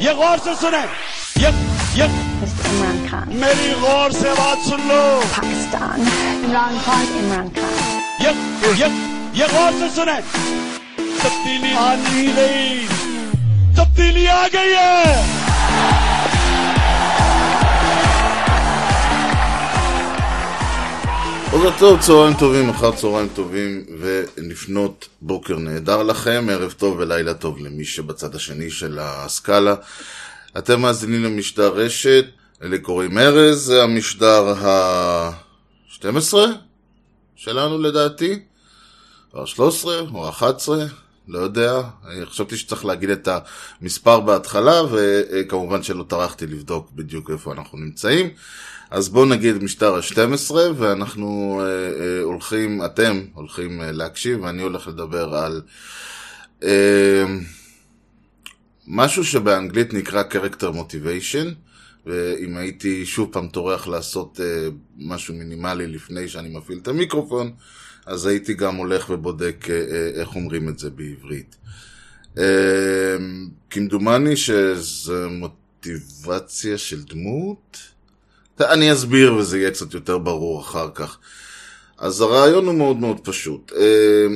ये गौर से सुने। ये ये। इमरान खान मेरी गौर से बात सुन लो। पाकिस्तान इमरान खान इमरान खान ये ये ये गौर से सुने। तब्दीली आनी गई तब्दीली आ गई है। בוקר טוב, צהריים טובים, אחר צהריים טובים ולפנות בוקר נהדר לכם, ערב טוב ולילה טוב למי שבצד השני של הסקאלה. אתם מאזינים למשדר רשת, אלה קוראים ארז, זה המשדר ה-12 שלנו לדעתי, או ה-13 או ה-11, לא יודע, חשבתי שצריך להגיד את המספר בהתחלה וכמובן שלא טרחתי לבדוק בדיוק איפה אנחנו נמצאים. אז בואו נגיד משטר ה-12 ואנחנו אה, אה, הולכים, אתם הולכים אה, להקשיב ואני הולך לדבר על אה, משהו שבאנגלית נקרא character motivation ואם הייתי שוב פעם טורח לעשות אה, משהו מינימלי לפני שאני מפעיל את המיקרופון אז הייתי גם הולך ובודק אה, אה, איך אומרים את זה בעברית. אה, כמדומני שזה מוטיבציה של דמות אני אסביר וזה יהיה קצת יותר ברור אחר כך. אז הרעיון הוא מאוד מאוד פשוט. אה,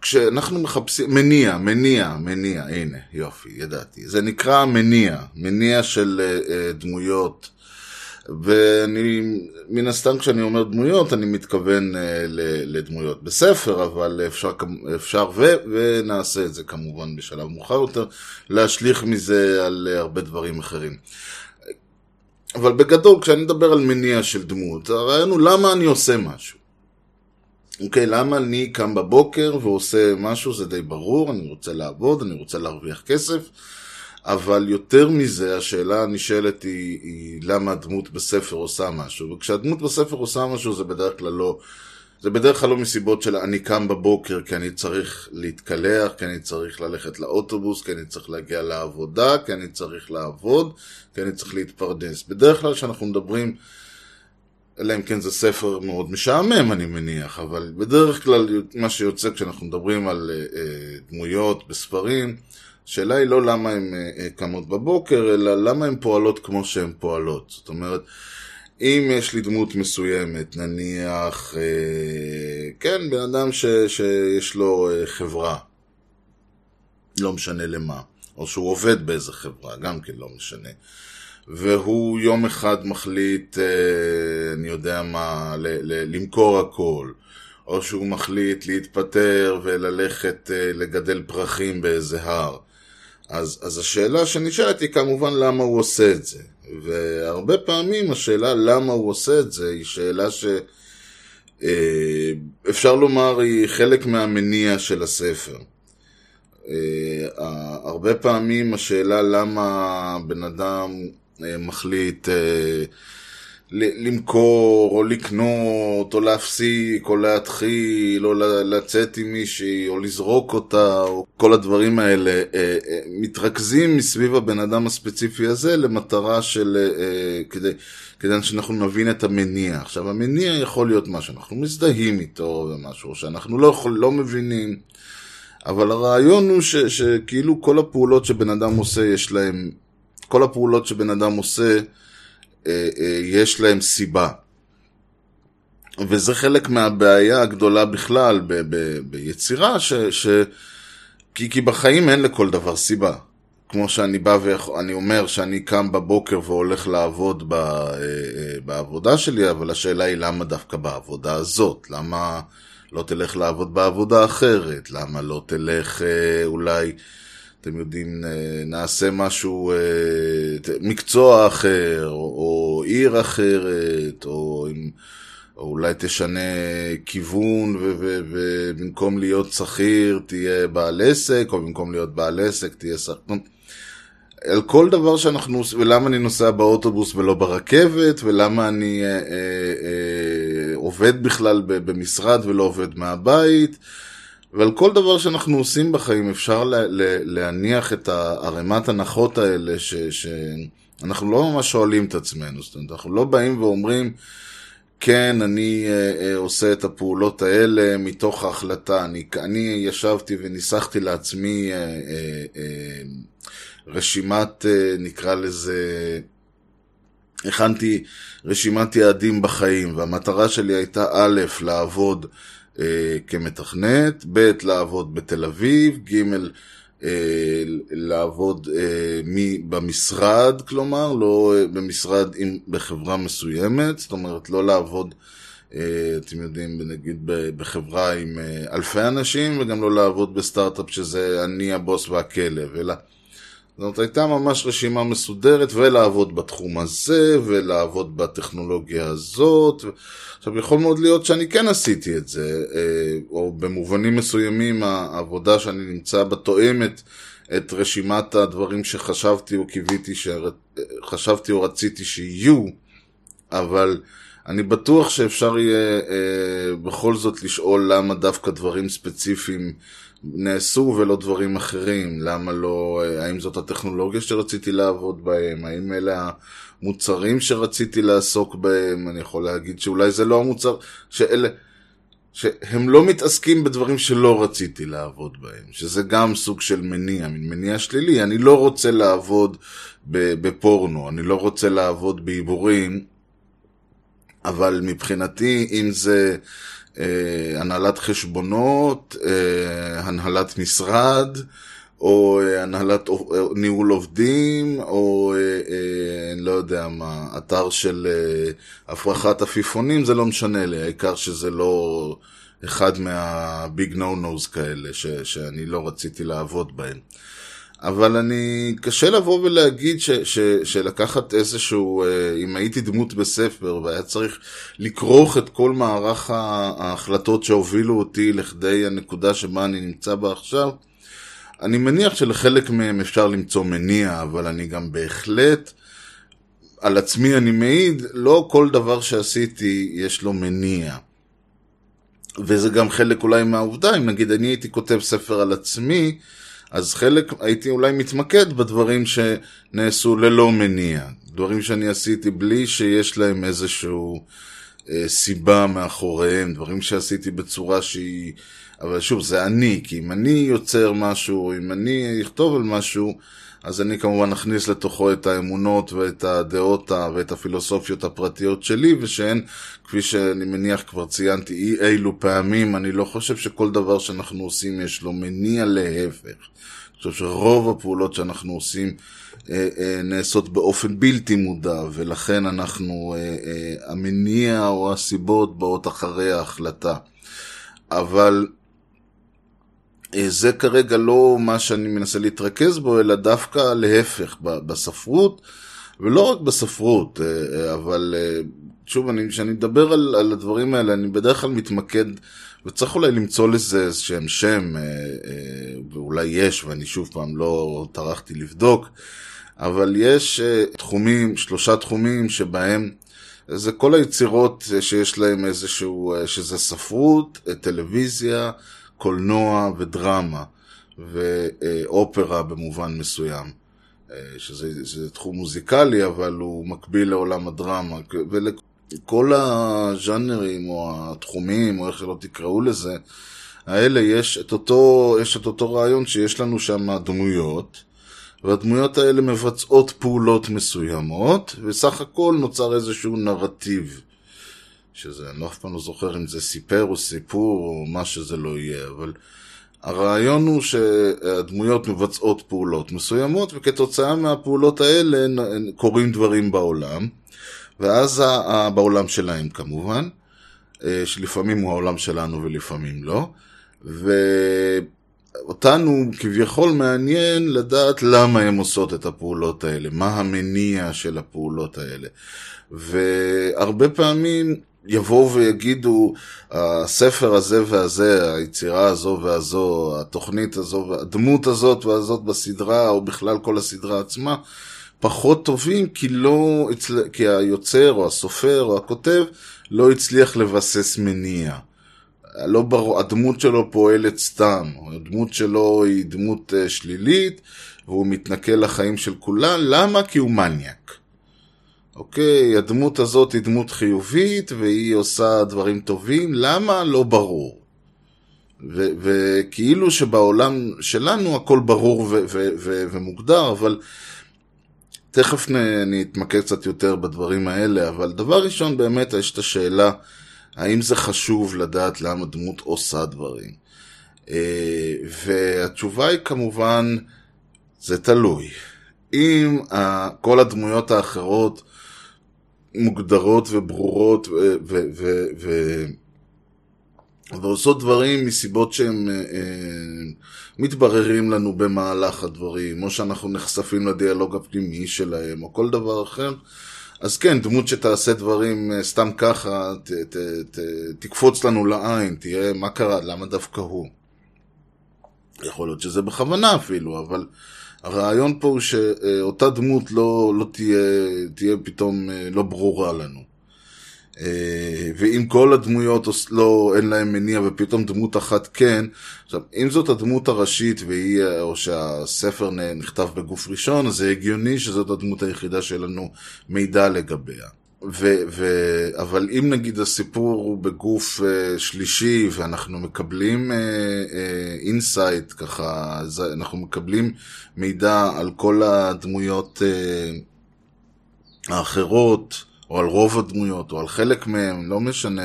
כשאנחנו מחפשים, מניע, מניע, מניע, הנה, יופי, ידעתי. זה נקרא מניע, מניע של אה, אה, דמויות. ואני, מן הסתם כשאני אומר דמויות, אני מתכוון לדמויות בספר, אבל אפשר, אפשר ו, ונעשה את זה כמובן בשלב מאוחר יותר, להשליך מזה על הרבה דברים אחרים. אבל בגדול, כשאני מדבר על מניע של דמות, הרעיון הוא למה אני עושה משהו. אוקיי, למה אני קם בבוקר ועושה משהו, זה די ברור, אני רוצה לעבוד, אני רוצה להרוויח כסף, אבל יותר מזה, השאלה הנשאלת היא, היא למה הדמות בספר עושה משהו. וכשהדמות בספר עושה משהו, זה בדרך כלל לא... זה בדרך כלל לא מסיבות של אני קם בבוקר כי אני צריך להתקלח, כי אני צריך ללכת לאוטובוס, כי אני צריך להגיע לעבודה, כי אני צריך לעבוד, כי אני צריך להתפרנס. בדרך כלל כשאנחנו מדברים, אלא אם כן זה ספר מאוד משעמם אני מניח, אבל בדרך כלל מה שיוצא כשאנחנו מדברים על uh, uh, דמויות בספרים, השאלה היא לא למה הן uh, קמות בבוקר, אלא למה הן פועלות כמו שהן פועלות. זאת אומרת, אם יש לי דמות מסוימת, נניח, אה, כן, בן אדם ש, שיש לו אה, חברה, לא משנה למה, או שהוא עובד באיזה חברה, גם כן לא משנה, והוא יום אחד מחליט, אה, אני יודע מה, ל, ל, למכור הכל, או שהוא מחליט להתפטר וללכת לגדל פרחים באיזה הר. אז, אז השאלה שנשאלת היא כמובן למה הוא עושה את זה. והרבה פעמים השאלה למה הוא עושה את זה היא שאלה שאפשר לומר היא חלק מהמניע של הספר. אה, הרבה פעמים השאלה למה בן אדם אה, מחליט אה, למכור או לקנות או להפסיק או להתחיל או לצאת עם מישהי או לזרוק אותה או כל הדברים האלה מתרכזים מסביב הבן אדם הספציפי הזה למטרה של כדי, כדי שאנחנו נבין את המניע. עכשיו המניע יכול להיות מה שאנחנו מזדהים איתו ומשהו שאנחנו לא, יכול, לא מבינים אבל הרעיון הוא ש, שכאילו כל הפעולות שבן אדם עושה יש להם כל הפעולות שבן אדם עושה יש להם סיבה. וזה חלק מהבעיה הגדולה בכלל ב- ב- ביצירה, ש- ש- כי, כי בחיים אין לכל דבר סיבה. כמו שאני בא ואני אומר שאני קם בבוקר והולך לעבוד ב- בעבודה שלי, אבל השאלה היא למה דווקא בעבודה הזאת? למה לא תלך לעבוד בעבודה אחרת? למה לא תלך אולי... אתם יודעים, נעשה משהו, מקצוע אחר, או, עיר אחרת, או, או אולי תשנה כיוון, ובמקום להיות שכיר תהיה בעל עסק, או במקום להיות בעל עסק תהיה שכיר. על כל דבר שאנחנו ולמה אני נוסע באוטובוס ולא ברכבת, ולמה אני אה, אה, אה, עובד בכלל במשרד ולא עובד מהבית. ועל כל דבר שאנחנו עושים בחיים אפשר לה, לה, להניח את ערימת הנחות האלה ש, שאנחנו לא ממש שואלים את עצמנו, זאת אומרת, אנחנו לא באים ואומרים, כן, אני אה, אה, עושה את הפעולות האלה מתוך ההחלטה, אני, אני ישבתי וניסחתי לעצמי אה, אה, אה, רשימת, אה, נקרא לזה, הכנתי רשימת יעדים בחיים, והמטרה שלי הייתה א', לעבוד אה, כמתכנת, ב', לעבוד בתל אביב, ג', אה, לעבוד אה, מ, במשרד, כלומר, לא אה, במשרד עם, בחברה מסוימת, זאת אומרת, לא לעבוד, אה, אתם יודעים, נגיד בחברה עם אה, אלפי אנשים, וגם לא לעבוד בסטארט-אפ שזה אני הבוס והכלב, אלא... זאת אומרת, הייתה ממש רשימה מסודרת, ולעבוד בתחום הזה, ולעבוד בטכנולוגיה הזאת. עכשיו, יכול מאוד להיות שאני כן עשיתי את זה, אה, או במובנים מסוימים העבודה שאני נמצא בה תואמת את רשימת הדברים שחשבתי או קיוויתי, שחשבתי או רציתי שיהיו, אבל אני בטוח שאפשר יהיה אה, בכל זאת לשאול למה דווקא דברים ספציפיים נעשו ולא דברים אחרים, למה לא, אה, האם זאת הטכנולוגיה שרציתי לעבוד בהם, האם אלה המוצרים שרציתי לעסוק בהם, אני יכול להגיד שאולי זה לא המוצר, שאלה, שהם לא מתעסקים בדברים שלא רציתי לעבוד בהם, שזה גם סוג של מניע, מין מניע שלילי, אני לא רוצה לעבוד בפורנו, אני לא רוצה לעבוד בעיבורים, אבל מבחינתי, אם זה הנהלת חשבונות, אה, הנהלת משרד, או אה, הנהלת אה, ניהול עובדים, או אה, אה, לא יודע מה, אתר של אה, הפרחת עפיפונים, זה לא משנה לי, העיקר שזה לא אחד מהביג נו נוז כאלה ש, שאני לא רציתי לעבוד בהם. אבל אני, קשה לבוא ולהגיד ש, ש, שלקחת איזשהו, אה, אם הייתי דמות בספר והיה צריך לכרוך את כל מערך ההחלטות שהובילו אותי לכדי הנקודה שבה אני נמצא בה עכשיו, אני מניח שלחלק מהם אפשר למצוא מניע, אבל אני גם בהחלט, על עצמי אני מעיד, לא כל דבר שעשיתי יש לו מניע. וזה גם חלק אולי מהעובדה, אם נגיד אני הייתי כותב ספר על עצמי, אז חלק, הייתי אולי מתמקד בדברים שנעשו ללא מניע. דברים שאני עשיתי בלי שיש להם איזשהו אה, סיבה מאחוריהם, דברים שעשיתי בצורה שהיא... אבל שוב, זה אני, כי אם אני יוצר משהו, אם אני אכתוב על משהו, אז אני כמובן אכניס לתוכו את האמונות ואת הדעות ואת הפילוסופיות הפרטיות שלי, ושהן, כפי שאני מניח כבר ציינתי אי אילו פעמים, אני לא חושב שכל דבר שאנחנו עושים יש לו מניע להפך. אני חושב שרוב הפעולות שאנחנו עושים אה, אה, נעשות באופן בלתי מודע, ולכן אנחנו, אה, המניע או הסיבות באות אחרי ההחלטה. אבל זה כרגע לא מה שאני מנסה להתרכז בו, אלא דווקא להפך, בספרות, ולא רק בספרות, אבל שוב, כשאני מדבר על, על הדברים האלה, אני בדרך כלל מתמקד, וצריך אולי למצוא לזה איזשהם שם, ואולי יש, ואני שוב פעם לא טרחתי לבדוק, אבל יש תחומים, שלושה תחומים שבהם זה כל היצירות שיש להם איזשהו, שזה ספרות, טלוויזיה, קולנוע ודרמה, ואופרה במובן מסוים, שזה תחום מוזיקלי, אבל הוא מקביל לעולם הדרמה, ולכל הז'אנרים או התחומים, או איך שלא תקראו לזה, האלה יש את אותו, יש את אותו רעיון שיש לנו שם דמויות, והדמויות האלה מבצעות פעולות מסוימות, וסך הכל נוצר איזשהו נרטיב. שזה, אני לא אף פעם לא זוכר אם זה סיפר או סיפור או מה שזה לא יהיה, אבל הרעיון הוא שהדמויות מבצעות פעולות מסוימות, וכתוצאה מהפעולות האלה קורים דברים בעולם, ואז בעולם שלהם כמובן, אה, שלפעמים הוא העולם שלנו ולפעמים לא, ואותנו כביכול מעניין לדעת למה הן עושות את הפעולות האלה, מה המניע של הפעולות האלה. והרבה פעמים יבואו ויגידו, הספר הזה והזה, היצירה הזו והזו, התוכנית הזו, הדמות הזאת והזאת בסדרה, או בכלל כל הסדרה עצמה, פחות טובים כי, לא, כי היוצר או הסופר או הכותב לא הצליח לבסס מניע. לא בר... הדמות שלו פועלת סתם, הדמות שלו היא דמות אה, שלילית, והוא מתנכל לחיים של כולם, למה? כי הוא מניאק. אוקיי, הדמות הזאת היא דמות חיובית והיא עושה דברים טובים, למה? לא ברור. וכאילו שבעולם שלנו הכל ברור ומוגדר, אבל תכף נ- אני אתמקד קצת יותר בדברים האלה, אבל דבר ראשון באמת יש את השאלה, האם זה חשוב לדעת למה דמות עושה דברים? אה, והתשובה היא כמובן, זה תלוי. אם ה- כל הדמויות האחרות מוגדרות וברורות ועושות דברים מסיבות שהם אה, אה, מתבררים לנו במהלך הדברים, או שאנחנו נחשפים לדיאלוג הפנימי שלהם, או כל דבר אחר, אז כן, דמות שתעשה דברים אה, סתם ככה, ת, ת, ת, תקפוץ לנו לעין, תראה מה קרה, למה דווקא הוא. יכול להיות שזה בכוונה אפילו, אבל הרעיון פה הוא שאותה דמות לא, לא תהיה, תהיה פתאום אה, לא ברורה לנו. אה, ואם כל הדמויות לא, אין להם מניע ופתאום דמות אחת כן, עכשיו, אם זאת הדמות הראשית והיא, אה, או שהספר נכתב בגוף ראשון, אז זה הגיוני שזאת הדמות היחידה שיהיה לנו מידע לגביה. ו, ו, אבל אם נגיד הסיפור הוא בגוף אה, שלישי ואנחנו מקבלים insight, אה, אה, ככה, זה, אנחנו מקבלים מידע על כל הדמויות אה, האחרות, או על רוב הדמויות, או על חלק מהם, לא משנה,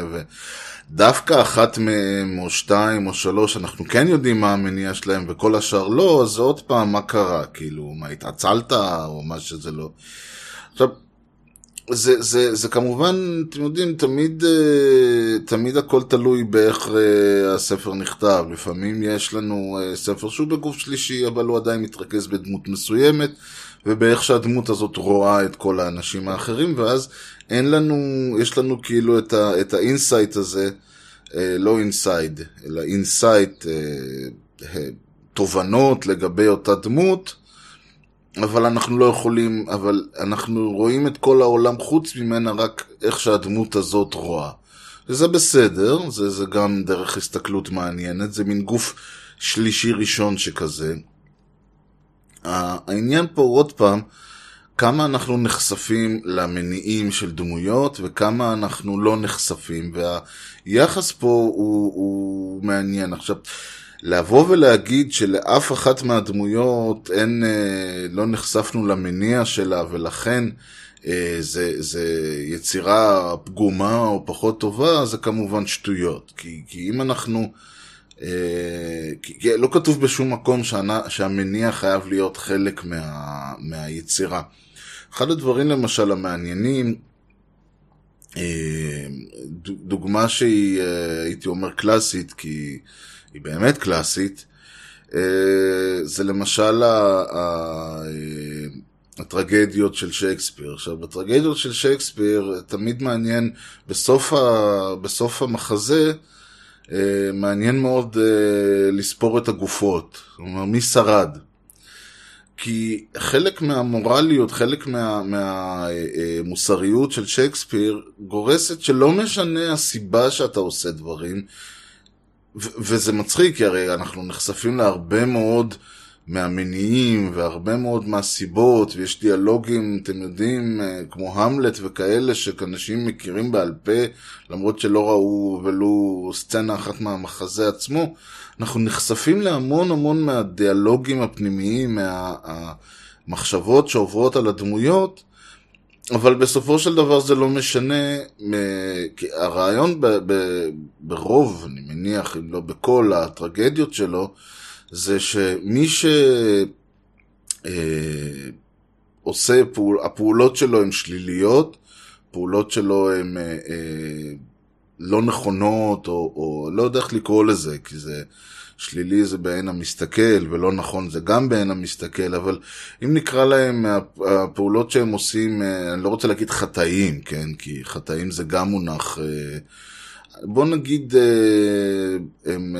ודווקא אחת מהם, או שתיים, או שלוש, אנחנו כן יודעים מה המניע שלהם, וכל השאר לא, אז עוד פעם, מה קרה? כאילו, מה, התעצלת, או מה שזה לא. עכשיו, זה, זה, זה כמובן, אתם יודעים, תמיד, אה, תמיד הכל תלוי באיך אה, הספר נכתב. לפעמים יש לנו אה, ספר שהוא בגוף שלישי, אבל הוא עדיין מתרכז בדמות מסוימת, ובאיך שהדמות הזאת רואה את כל האנשים האחרים, ואז אין לנו, יש לנו כאילו את, ה, את ה insight הזה, לא inside, אלא insight, תובנות לגבי אותה דמות, אבל אנחנו לא יכולים, אבל אנחנו רואים את כל העולם חוץ ממנה רק איך שהדמות הזאת רואה. וזה בסדר, זה, זה גם דרך הסתכלות מעניינת, זה מין גוף שלישי ראשון שכזה. העניין פה עוד פעם, כמה אנחנו נחשפים למניעים של דמויות וכמה אנחנו לא נחשפים, והיחס פה הוא, הוא מעניין. עכשיו, לבוא ולהגיד שלאף אחת מהדמויות אין, לא נחשפנו למניע שלה ולכן זה, זה יצירה פגומה או פחות טובה, זה כמובן שטויות. כי, כי אם אנחנו... כי לא כתוב בשום מקום שהמניע חייב להיות חלק מה, מהיצירה. אחד הדברים למשל המעניינים, דוגמה שהיא, הייתי אומר, קלאסית, כי היא באמת קלאסית, זה למשל הטרגדיות של שייקספיר. עכשיו, בטרגדיות של שייקספיר תמיד מעניין, בסוף, ה, בסוף המחזה, מעניין מאוד לספור את הגופות, כלומר, מי שרד. כי חלק מהמורליות, חלק מה, מהמוסריות של שייקספיר גורסת שלא משנה הסיבה שאתה עושה דברים, וזה מצחיק, כי הרי אנחנו נחשפים להרבה מאוד מהמניעים והרבה מאוד מהסיבות, ויש דיאלוגים, אתם יודעים, כמו המלט וכאלה, שאנשים מכירים בעל פה, למרות שלא ראו ולו סצנה אחת מהמחזה עצמו. אנחנו נחשפים להמון המון מהדיאלוגים הפנימיים, מהמחשבות שעוברות על הדמויות, אבל בסופו של דבר זה לא משנה, כי הרעיון ב, ב, ברוב, אני מניח, אם לא בכל הטרגדיות שלו, זה שמי שעושה, פעול, הפעולות שלו הן שליליות, פעולות שלו הן אה, אה, לא נכונות, או, או לא יודע איך לקרוא לזה, כי זה שלילי זה בעין המסתכל, ולא נכון זה גם בעין המסתכל, אבל אם נקרא להם הפעולות שהם עושים, אני לא רוצה להגיד חטאים, כן, כי חטאים זה גם מונח, בוא נגיד, הם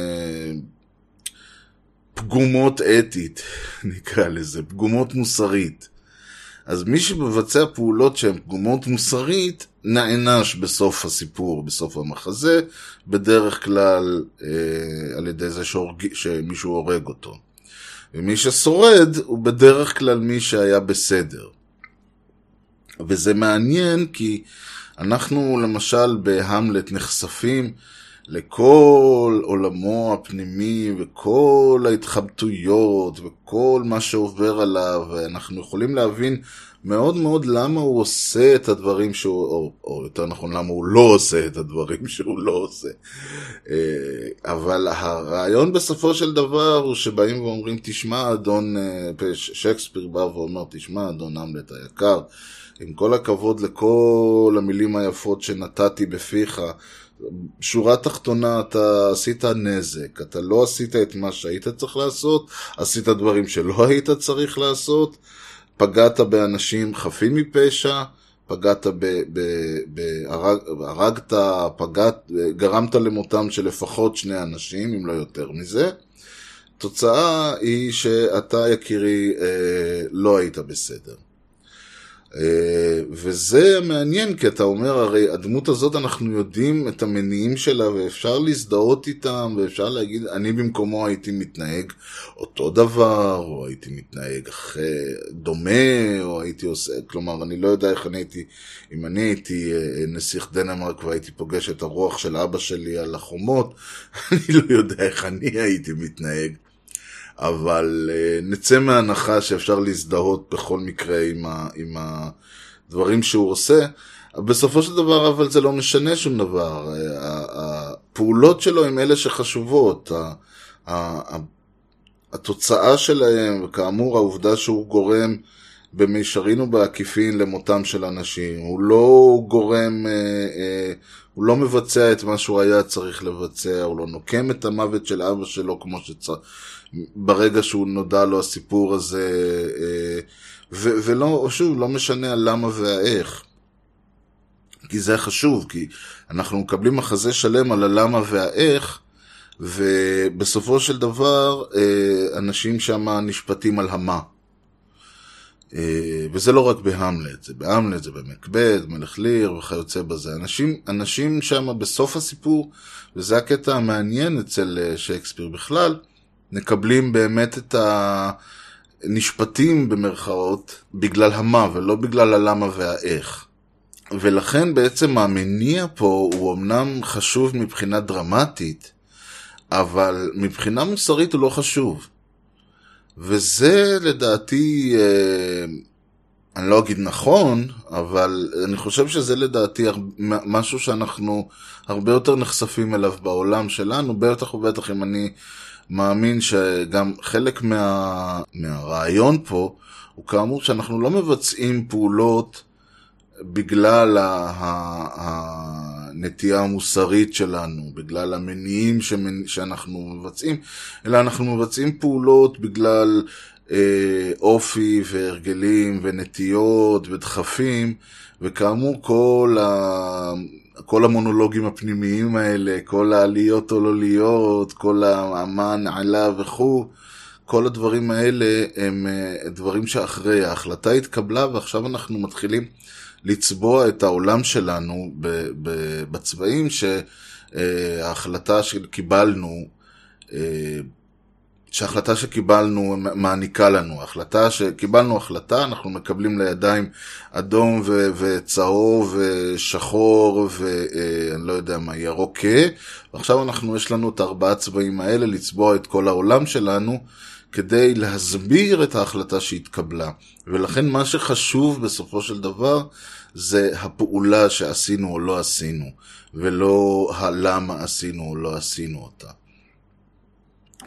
פגומות אתית, נקרא לזה, פגומות מוסרית. אז מי שמבצע פעולות שהן פגומות מוסרית, נענש בסוף הסיפור, בסוף המחזה, בדרך כלל אה, על ידי זה שהורג... שמישהו הורג אותו. ומי ששורד הוא בדרך כלל מי שהיה בסדר. וזה מעניין כי אנחנו למשל בהמלט נחשפים לכל עולמו הפנימי וכל ההתחבטויות וכל מה שעובר עליו, ואנחנו יכולים להבין מאוד מאוד למה הוא עושה את הדברים שהוא, או, או יותר נכון למה הוא לא עושה את הדברים שהוא לא עושה. אה, אבל הרעיון בסופו של דבר הוא שבאים ואומרים, תשמע אדון, אה, שייקספיר בא ואומר, תשמע אדון המלט היקר, עם כל הכבוד לכל המילים היפות שנתתי בפיך, שורה תחתונה, אתה עשית נזק, אתה לא עשית את מה שהיית צריך לעשות, עשית דברים שלא היית צריך לעשות, פגעת באנשים חפים מפשע, פגעת ב... ב, ב הרג, הרגת, פגעת, גרמת למותם של לפחות שני אנשים, אם לא יותר מזה. התוצאה היא שאתה, יקירי, אה, לא היית בסדר. אה, וזה מעניין, כי אתה אומר, הרי הדמות הזאת, אנחנו יודעים את המניעים שלה, ואפשר להזדהות איתם, ואפשר להגיד, אני במקומו הייתי מתנהג אותו דבר, או הייתי מתנהג אחרי, דומה, או הייתי עושה, כלומר, אני לא יודע איך אני הייתי, אם אני הייתי אה, נסיך דנמרק והייתי פוגש את הרוח של אבא שלי על החומות, אני לא יודע איך אני הייתי מתנהג. אבל uh, נצא מההנחה שאפשר להזדהות בכל מקרה עם, ה, עם הדברים שהוא עושה. בסופו של דבר, אבל זה לא משנה שום דבר. הפעולות שלו הן אלה שחשובות. התוצאה שלהם, וכאמור העובדה שהוא גורם במישרין ובעקיפין למותם של אנשים, הוא לא גורם, אה, אה, הוא לא מבצע את מה שהוא היה צריך לבצע, הוא לא נוקם את המוות של אבא שלו כמו שצריך. ברגע שהוא נודע לו הסיפור הזה, אה, ו- ולא, שוב, לא משנה הלמה והאיך. כי זה חשוב, כי אנחנו מקבלים מחזה שלם על הלמה והאיך, ובסופו של דבר אנשים שם נשפטים על המה. אה, וזה לא רק בהמלט, זה בהמלט, זה במקבד, מלך ליר וכיוצא בזה. אנשים, אנשים שם בסוף הסיפור, וזה הקטע המעניין אצל שייקספיר בכלל, מקבלים באמת את הנשפטים במרכאות בגלל המה ולא בגלל הלמה והאיך. ולכן בעצם המניע פה הוא אמנם חשוב מבחינה דרמטית, אבל מבחינה מוסרית הוא לא חשוב. וזה לדעתי, אה, אני לא אגיד נכון, אבל אני חושב שזה לדעתי משהו שאנחנו הרבה יותר נחשפים אליו בעולם שלנו, בטח ובטח אם אני מאמין שגם חלק מה, מהרעיון פה הוא כאמור שאנחנו לא מבצעים פעולות בגלל הנטייה המוסרית שלנו, בגלל המניעים שאנחנו מבצעים, אלא אנחנו מבצעים פעולות בגלל אה, אופי והרגלים ונטיות ודחפים, וכאמור כל ה... כל המונולוגים הפנימיים האלה, כל העליות או לא להיות, כל מה נעלה וכו', כל הדברים האלה הם אה, דברים שאחרי, ההחלטה התקבלה ועכשיו אנחנו מתחילים לצבוע את העולם שלנו בצבעים שההחלטה שקיבלנו אה, שההחלטה שקיבלנו מעניקה לנו. החלטה שקיבלנו החלטה, אנחנו מקבלים לידיים אדום ו- וצהוב ושחור ואני לא יודע מה, ירוק כהה, ועכשיו אנחנו, יש לנו את ארבעה צבעים האלה לצבוע את כל העולם שלנו. כדי להסביר את ההחלטה שהתקבלה. ולכן מה שחשוב בסופו של דבר זה הפעולה שעשינו או לא עשינו, ולא הלמה עשינו או לא עשינו אותה.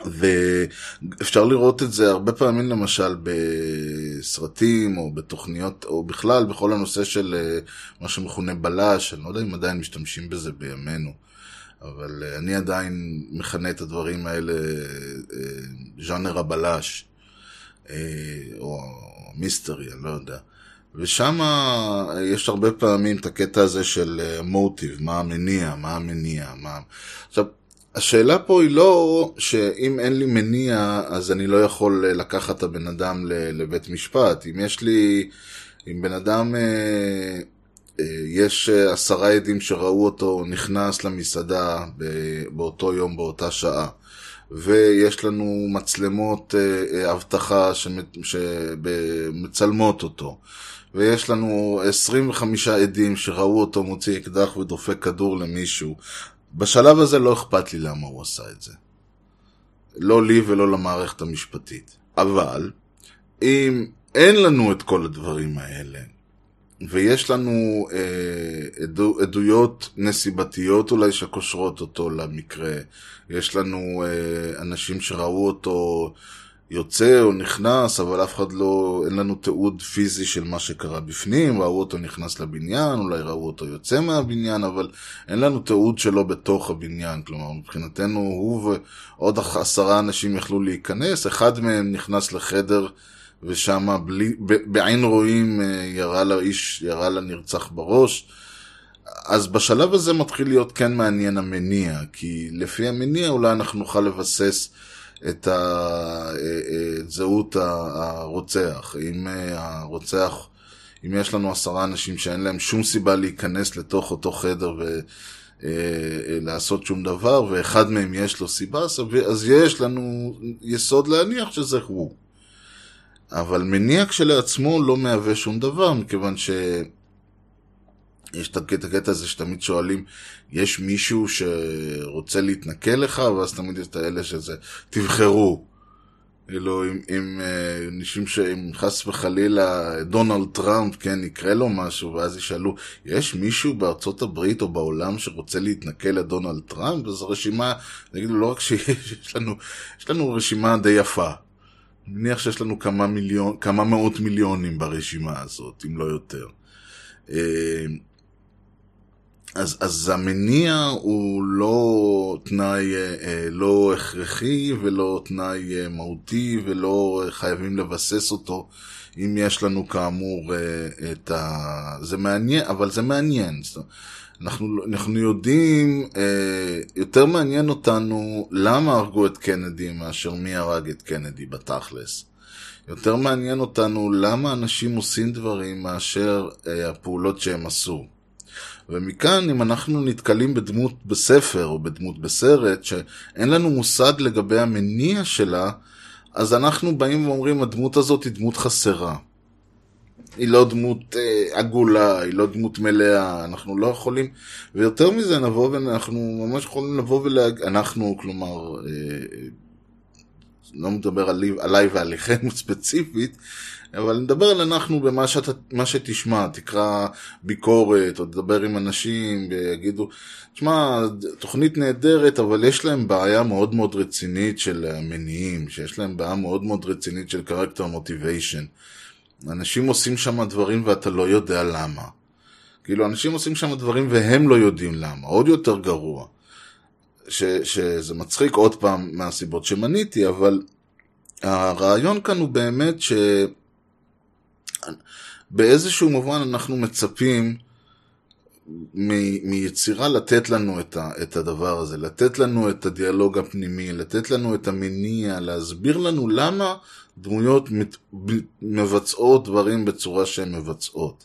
ואפשר לראות את זה הרבה פעמים למשל בסרטים או בתוכניות או בכלל בכל הנושא של אה, מה שמכונה בלש, אני לא יודע אם עדיין משתמשים בזה בימינו, אבל אה, אני עדיין מכנה את הדברים האלה אה, ז'אנר הבלש או מיסטרי, אני לא יודע. ושם יש הרבה פעמים את הקטע הזה של מוטיב, מה המניע, מה המניע, מה... עכשיו, השאלה פה היא לא שאם אין לי מניע, אז אני לא יכול אה, לקחת את הבן אדם לבית משפט. אם יש לי, אם בן אדם, אה, אה, יש עשרה עדים שראו אותו נכנס למסעדה באותו יום, באותה שעה, ויש לנו מצלמות אבטחה שמצלמות אותו. ויש לנו 25 עדים שראו אותו מוציא אקדח ודופק כדור למישהו, בשלב הזה לא אכפת לי למה הוא עשה את זה. לא לי ולא למערכת המשפטית. אבל, אם אין לנו את כל הדברים האלה, ויש לנו אה, עדו, עדויות נסיבתיות אולי שקושרות אותו למקרה, יש לנו אה, אנשים שראו אותו יוצא או נכנס, אבל אף אחד לא, אין לנו תיעוד פיזי של מה שקרה בפנים, ראו אותו נכנס לבניין, אולי ראו אותו יוצא מהבניין, אבל אין לנו תיעוד שלו בתוך הבניין, כלומר מבחינתנו הוא ועוד עשרה אנשים יכלו להיכנס, אחד מהם נכנס לחדר ושם בעין רואים אה, ירה לאיש, ירה לנרצח בראש. אז בשלב הזה מתחיל להיות כן מעניין המניע, כי לפי המניע אולי אנחנו נוכל לבסס את זהות הרוצח. אם אה, הרוצח, אם יש לנו עשרה אנשים שאין להם שום סיבה להיכנס לתוך אותו חדר ולעשות אה, שום דבר, ואחד מהם יש לו סיבה, אז יש לנו יסוד להניח שזה הוא. אבל מניע כשלעצמו לא מהווה שום דבר, מכיוון ש... יש את הקטע הזה שתמיד שואלים, יש מישהו שרוצה להתנכל לך, ואז תמיד יש את האלה שזה, תבחרו. כאילו, אם, אם אה, אנשים שאם חס וחלילה דונלד טראמפ, כן, יקרה לו משהו, ואז ישאלו, יש מישהו בארצות הברית או בעולם שרוצה להתנכל לדונלד טראמפ? אז הרשימה, נגידו, לא רק שיש, יש לנו, יש לנו רשימה די יפה. מניח שיש לנו כמה מיליון, כמה מאות מיליונים ברשימה הזאת, אם לא יותר. אה, אז, אז המניע הוא לא תנאי אה, לא הכרחי ולא תנאי אה, מהותי ולא חייבים לבסס אותו אם יש לנו כאמור את ה... זה מעניין, אבל זה מעניין. אנחנו, אנחנו יודעים, יותר מעניין אותנו למה הרגו את קנדי מאשר מי הרג את קנדי בתכלס. יותר מעניין אותנו למה אנשים עושים דברים מאשר הפעולות שהם עשו. ומכאן, אם אנחנו נתקלים בדמות בספר או בדמות בסרט, שאין לנו מושג לגבי המניע שלה, אז אנחנו באים ואומרים, הדמות הזאת היא דמות חסרה. היא לא דמות אה, עגולה, היא לא דמות מלאה, אנחנו לא יכולים, ויותר מזה נבוא ואנחנו ממש יכולים לבוא ולהגיד, אנחנו, כלומר, אה, לא מדבר עלי, עליי ועליכם ספציפית, אבל נדבר על אנחנו במה שאת, שתשמע, תקרא ביקורת, או תדבר עם אנשים, ויגידו, תשמע, תוכנית נהדרת, אבל יש להם בעיה מאוד מאוד רצינית של מניעים, שיש להם בעיה מאוד מאוד רצינית של character motivation. אנשים עושים שם דברים ואתה לא יודע למה. כאילו, אנשים עושים שם דברים והם לא יודעים למה, עוד יותר גרוע. ש, שזה מצחיק עוד פעם מהסיבות שמניתי, אבל הרעיון כאן הוא באמת ש... באיזשהו מובן אנחנו מצפים מ- מיצירה לתת לנו את, ה- את הדבר הזה, לתת לנו את הדיאלוג הפנימי, לתת לנו את המניע, להסביר לנו למה דמויות מת- מבצעות דברים בצורה שהן מבצעות.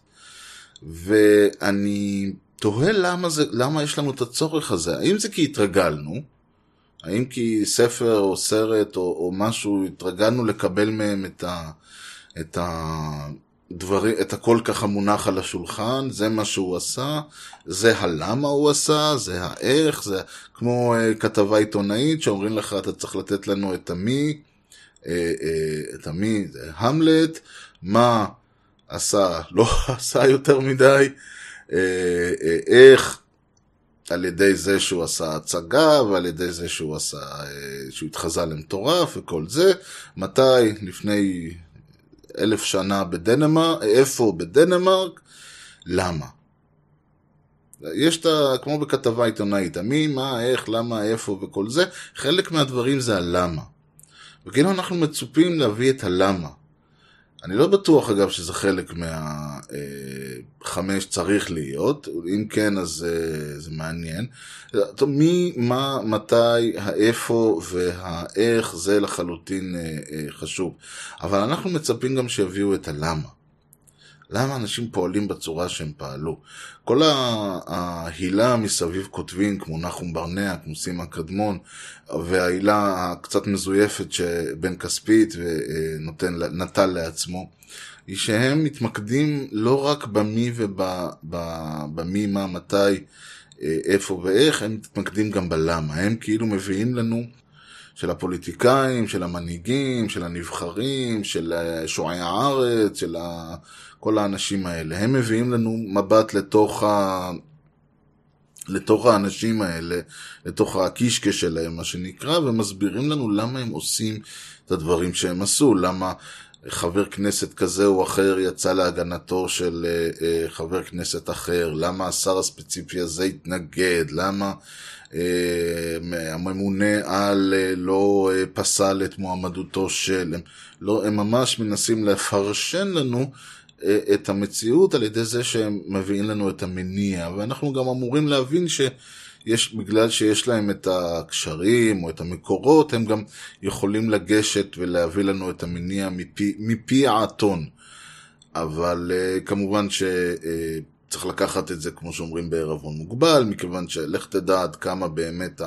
ואני תוהה למה, זה, למה יש לנו את הצורך הזה. האם זה כי התרגלנו? האם כי ספר או סרט או, או משהו, התרגלנו לקבל מהם את, ה, את, הדברים, את הכל ככה מונח על השולחן, זה מה שהוא עשה, זה הלמה הוא עשה, זה האיך, זה כמו uh, כתבה עיתונאית שאומרים לך אתה צריך לתת לנו את המי, uh, uh, את המי, זה המלט, מה עשה, לא עשה יותר מדי, uh, uh, איך על ידי זה שהוא עשה הצגה ועל ידי זה שהוא עשה, שהוא התחזה למטורף וכל זה, מתי לפני אלף שנה בדנמרק, איפה בדנמרק, למה? יש את ה... כמו בכתבה עיתונאית, המי, מה, איך, למה, איפה וכל זה, חלק מהדברים זה הלמה. וכאילו אנחנו מצופים להביא את הלמה. אני לא בטוח אגב שזה חלק מהחמש אה, צריך להיות, אם כן אז אה, זה מעניין. מי, מה, מתי, האיפה והאיך זה לחלוטין אה, חשוב. אבל אנחנו מצפים גם שיביאו את הלמה. למה אנשים פועלים בצורה שהם פעלו? כל ההילה מסביב כותבים, כמו נחום ברנע, כמו סימה קדמון, וההילה הקצת מזויפת שבן כספית ונטל לעצמו, היא שהם מתמקדים לא רק במי ובמי, מה, מתי, אה, איפה ואיך, הם מתמקדים גם בלמה. הם כאילו מביאים לנו, של הפוליטיקאים, של המנהיגים, של הנבחרים, של אה, שועי הארץ, של ה... כל האנשים האלה. הם מביאים לנו מבט לתוך ה... לתוך האנשים האלה, לתוך הקישקע שלהם, מה שנקרא, ומסבירים לנו למה הם עושים את הדברים שהם עשו, למה חבר כנסת כזה או אחר יצא להגנתו של uh, uh, חבר כנסת אחר, למה השר הספציפי הזה התנגד, למה הממונה על uh, לא uh, פסל את מועמדותו של, הם, לא, הם ממש מנסים לפרשן לנו את המציאות על ידי זה שהם מביאים לנו את המניע, ואנחנו גם אמורים להבין שיש, בגלל שיש להם את הקשרים או את המקורות, הם גם יכולים לגשת ולהביא לנו את המניע מפי, מפי האתון. אבל כמובן ש... צריך לקחת את זה, כמו שאומרים, בערבון מוגבל, מכיוון שלך תדע עד כמה באמת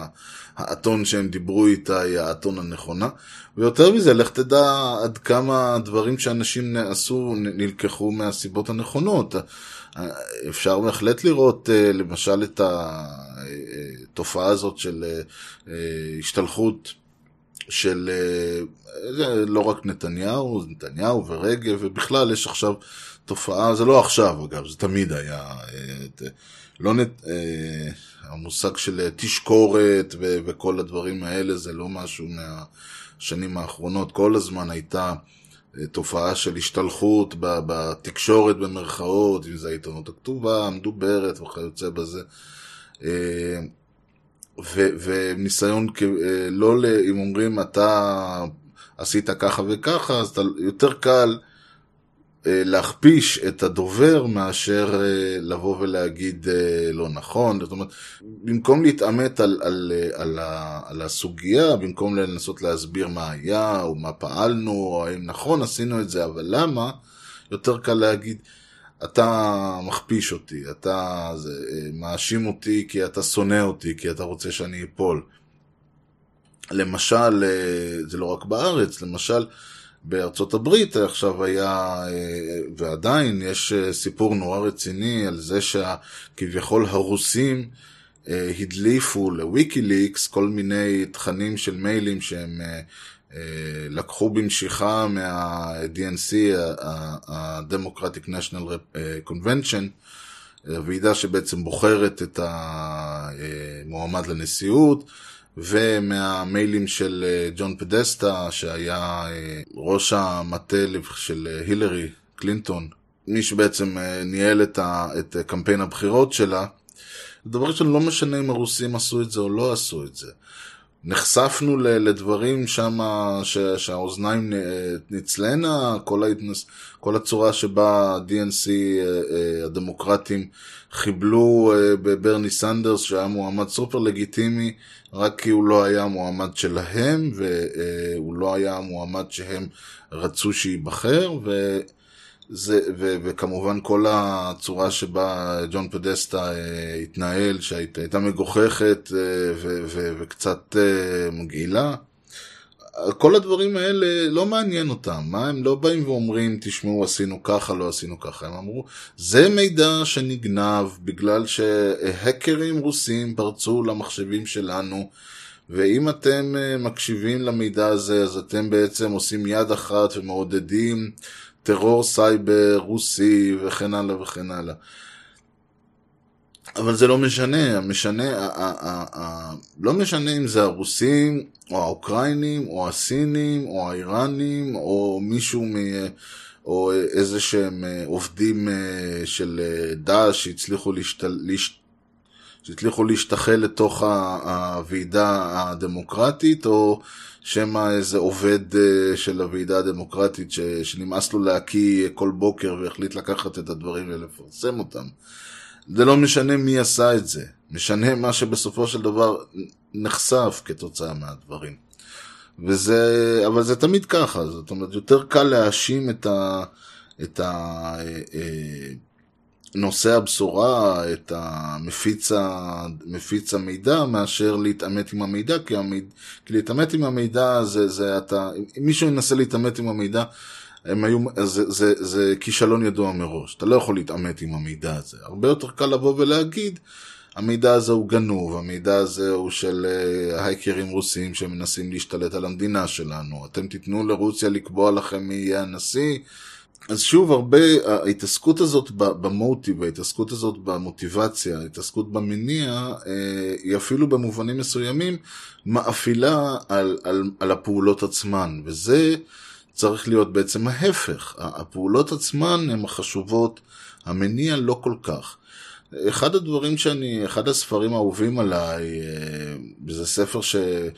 האתון שהם דיברו איתה היא האתון הנכונה. ויותר מזה, לך תדע עד כמה הדברים שאנשים עשו נלקחו מהסיבות הנכונות. אפשר בהחלט לראות אה, למשל את התופעה הזאת של אה, השתלחות של לא רק נתניהו, נתניהו ורגב, ובכלל יש עכשיו תופעה, זה לא עכשיו אגב, זה תמיד היה, אה, לא נת, אה, המושג של תשקורת ו, וכל הדברים האלה זה לא משהו מהשנים האחרונות, כל הזמן הייתה אה, תופעה של השתלחות בתקשורת במרכאות, אם זה העיתונות הכתובה, המדוברת וכיוצא בזה. ו, וניסיון, לא, אם אומרים אתה עשית ככה וככה, אז אתה, יותר קל אה, להכפיש את הדובר מאשר אה, לבוא ולהגיד אה, לא נכון. זאת אומרת, במקום להתעמת על, על, על, על הסוגיה, במקום לנסות להסביר מה היה, או מה פעלנו, או האם נכון עשינו את זה, אבל למה, יותר קל להגיד, אתה מכפיש אותי, אתה מאשים אותי כי אתה שונא אותי, כי אתה רוצה שאני אפול. למשל, זה לא רק בארץ, למשל, בארצות הברית עכשיו היה, אה, ועדיין יש אה, סיפור נורא רציני על זה שכביכול הרוסים אה, הדליפו לוויקיליקס כל מיני תכנים של מיילים שהם לקחו במשיכה מה-DNC, ה-Democratic National Convention, הוועידה שבעצם בוחרת את המועמד לנשיאות. ומהמיילים של אה, ג'ון פדסטה, שהיה אה, ראש המטה של אה, הילרי קלינטון, מי שבעצם ניהל את, ה, את קמפיין הבחירות שלה, דבר ראשון, לא משנה אם הרוסים עשו את זה או לא עשו את זה. נחשפנו לדברים שם שהאוזניים נצלנה, כל, ההתנס, כל הצורה שבה ה-DNC, הדמוקרטים, חיבלו בברני סנדרס, שהיה מועמד סופר לגיטימי, רק כי הוא לא היה מועמד שלהם, והוא לא היה מועמד שהם רצו שייבחר, וזה, ו, וכמובן כל הצורה שבה ג'ון פדסטה אה, התנהל, שהייתה מגוחכת אה, ו, ו, וקצת אה, מגעילה. כל הדברים האלה לא מעניין אותם, מה הם לא באים ואומרים תשמעו עשינו ככה לא עשינו ככה, הם אמרו זה מידע שנגנב בגלל שהקרים רוסים פרצו למחשבים שלנו ואם אתם אה, מקשיבים למידע הזה אז אתם בעצם עושים יד אחת ומעודדים טרור סייבר רוסי וכן הלאה וכן הלאה. אבל זה לא משנה, משנה, לא משנה אם זה הרוסים, או האוקראינים, או הסינים, או האיראנים, או מישהו מ... או איזה שהם אה, עובדים אה, של אה, דאעש שהצליחו להשתל... להש... שהצליחו להשתחל לתוך הוועידה הדמוקרטית, או שמא איזה עובד של הוועידה הדמוקרטית. שנמאס לו להקיא כל בוקר והחליט לקחת את הדברים ולפרסם אותם. זה לא משנה מי עשה את זה, משנה מה שבסופו של דבר נחשף כתוצאה מהדברים. וזה, אבל זה תמיד ככה, זאת אומרת, יותר קל להאשים את ה... את ה... נושא הבשורה, את המפיץ. מפיץ המידע, מאשר להתעמת עם המידע, כי, המיד... כי להתעמת עם המידע זה, זה אתה, אם מישהו ינסה להתעמת עם המידע, הם היו, זה, זה, זה כישלון ידוע מראש, אתה לא יכול להתעמת עם המידע הזה. הרבה יותר קל לבוא ולהגיד, המידע הזה הוא גנוב, המידע הזה הוא של אה, הייקרים רוסים שמנסים להשתלט על המדינה שלנו, אתם תיתנו לרוסיה לקבוע לכם מי יהיה הנשיא. אז שוב, הרבה, ההתעסקות הזאת במוטיב, ההתעסקות הזאת במוטיבציה, ההתעסקות במניע, אה, היא אפילו במובנים מסוימים מאפילה על, על, על הפעולות עצמן, וזה צריך להיות בעצם ההפך. הפעולות עצמן הן החשובות, המניע לא כל כך. אחד הדברים שאני, אחד הספרים האהובים עליי, אה, זה ספר שבאופן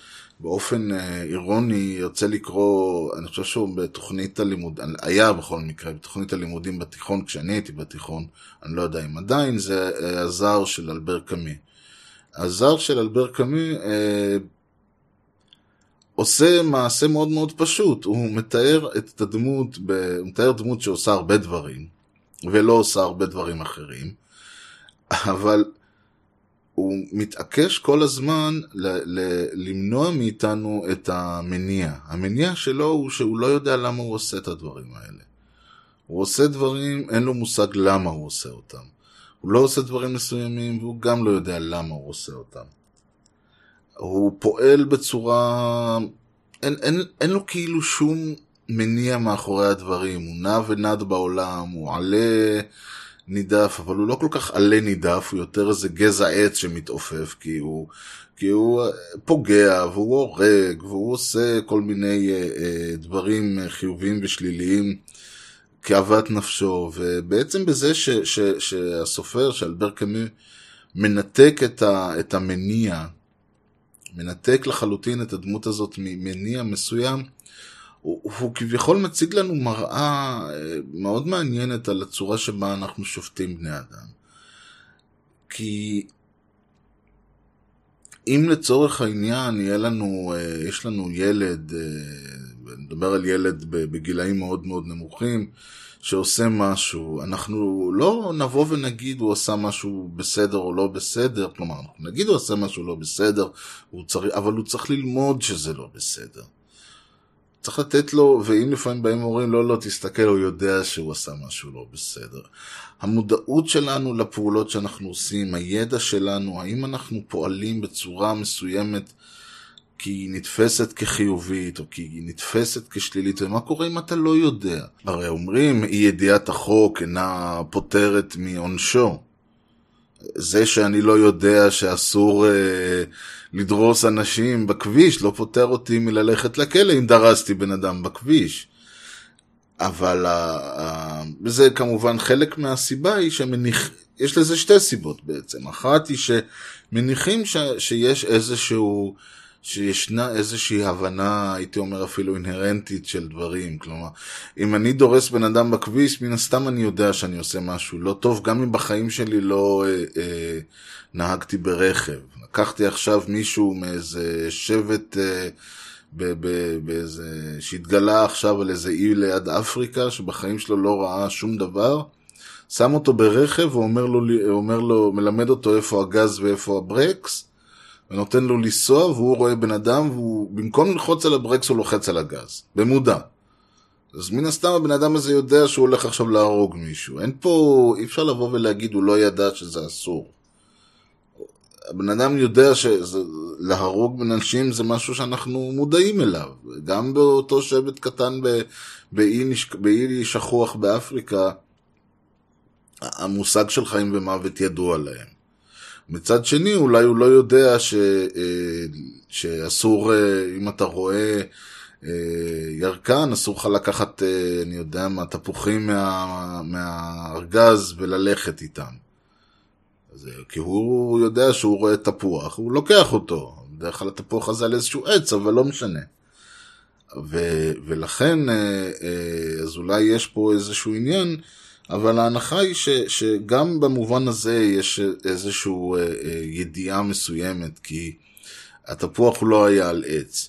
אה, אירוני יוצא לקרוא, אני חושב שהוא בתוכנית הלימוד, היה בכל מקרה, בתוכנית הלימודים בתיכון, כשאני הייתי בתיכון, אני לא יודע אם עדיין, זה אה, הזר של אלבר קאמי. הזר של אלבר קאמי אה, עושה מעשה מאוד מאוד פשוט, הוא מתאר את הדמות, ב... הוא מתאר דמות שעושה הרבה דברים, ולא עושה הרבה דברים אחרים. אבל הוא מתעקש כל הזמן ל- ל- למנוע מאיתנו את המניע. המניע שלו הוא שהוא לא יודע למה הוא עושה את הדברים האלה. הוא עושה דברים, אין לו מושג למה הוא עושה אותם. הוא לא עושה דברים מסוימים והוא גם לא יודע למה הוא עושה אותם. הוא פועל בצורה... אין, אין, אין לו כאילו שום מניע מאחורי הדברים. הוא נע ונד בעולם, הוא עלה... נידף, אבל הוא לא כל כך עלה נידף, הוא יותר איזה גזע עץ שמתעופף, כי הוא, כי הוא פוגע, והוא הורג, והוא עושה כל מיני אה, אה, דברים חיוביים ושליליים כאוות נפשו, ובעצם בזה ש, ש, שהסופר, שאלבר קאמי, מנתק את, ה, את המניע, מנתק לחלוטין את הדמות הזאת ממניע מסוים, הוא, הוא כביכול מציג לנו מראה אה, מאוד מעניינת על הצורה שבה אנחנו שופטים בני אדם. כי אם לצורך העניין יהיה לנו, אה, יש לנו ילד, אה, נדבר על ילד בגילאים מאוד מאוד נמוכים, שעושה משהו, אנחנו לא נבוא ונגיד הוא עשה משהו בסדר או לא בסדר, כלומר, אנחנו נגיד הוא עשה משהו לא בסדר, הוא צריך, אבל הוא צריך ללמוד שזה לא בסדר. צריך לתת לו, ואם לפעמים באים ואומרים, לא, לא, תסתכל, הוא יודע שהוא עשה משהו לא בסדר. המודעות שלנו לפעולות שאנחנו עושים, הידע שלנו, האם אנחנו פועלים בצורה מסוימת כי היא נתפסת כחיובית, או כי היא נתפסת כשלילית, ומה קורה אם אתה לא יודע? הרי אומרים, אי ידיעת החוק אינה פוטרת מעונשו. זה שאני לא יודע שאסור אה, לדרוס אנשים בכביש לא פוטר אותי מללכת לכלא אם דרסתי בן אדם בכביש. אבל אה, זה כמובן חלק מהסיבה היא שמניח... יש לזה שתי סיבות בעצם. אחת היא שמניחים ש... שיש איזשהו... שישנה איזושהי הבנה, הייתי אומר אפילו אינהרנטית של דברים. כלומר, אם אני דורס בן אדם בכביש, מן הסתם אני יודע שאני עושה משהו לא טוב, גם אם בחיים שלי לא אה, אה, נהגתי ברכב. לקחתי עכשיו מישהו מאיזה שבט, אה, באיזה, שהתגלה עכשיו על איזה אי ליד אפריקה, שבחיים שלו לא ראה שום דבר. שם אותו ברכב ואומר לו, אומר לו, מלמד אותו איפה הגז ואיפה הברקס, ונותן לו לנסוע, והוא רואה בן אדם, והוא, במקום ללחוץ על הברקס הוא לוחץ על הגז, במודע. אז מן הסתם הבן אדם הזה יודע שהוא הולך עכשיו להרוג מישהו. אין פה, אי אפשר לבוא ולהגיד, הוא לא ידע שזה אסור. הבן אדם יודע שלהרוג אנשים זה משהו שאנחנו מודעים אליו. גם באותו שבט קטן באי, באי שכוח באפריקה, המושג של חיים ומוות ידוע להם. מצד שני, אולי הוא לא יודע ש, אה, שאסור, אה, אם אתה רואה אה, ירקן, אסור לך לקחת, אני יודע מה, תפוחים מה, מהארגז וללכת איתם. אז, כי הוא יודע שהוא רואה תפוח, הוא לוקח אותו. בדרך כלל התפוח הזה על איזשהו עץ, אבל לא משנה. ו, ולכן, אז אולי יש פה איזשהו עניין אבל ההנחה היא ש, שגם במובן הזה יש איזושהי אה, אה, ידיעה מסוימת, כי התפוח הוא לא היה על עץ.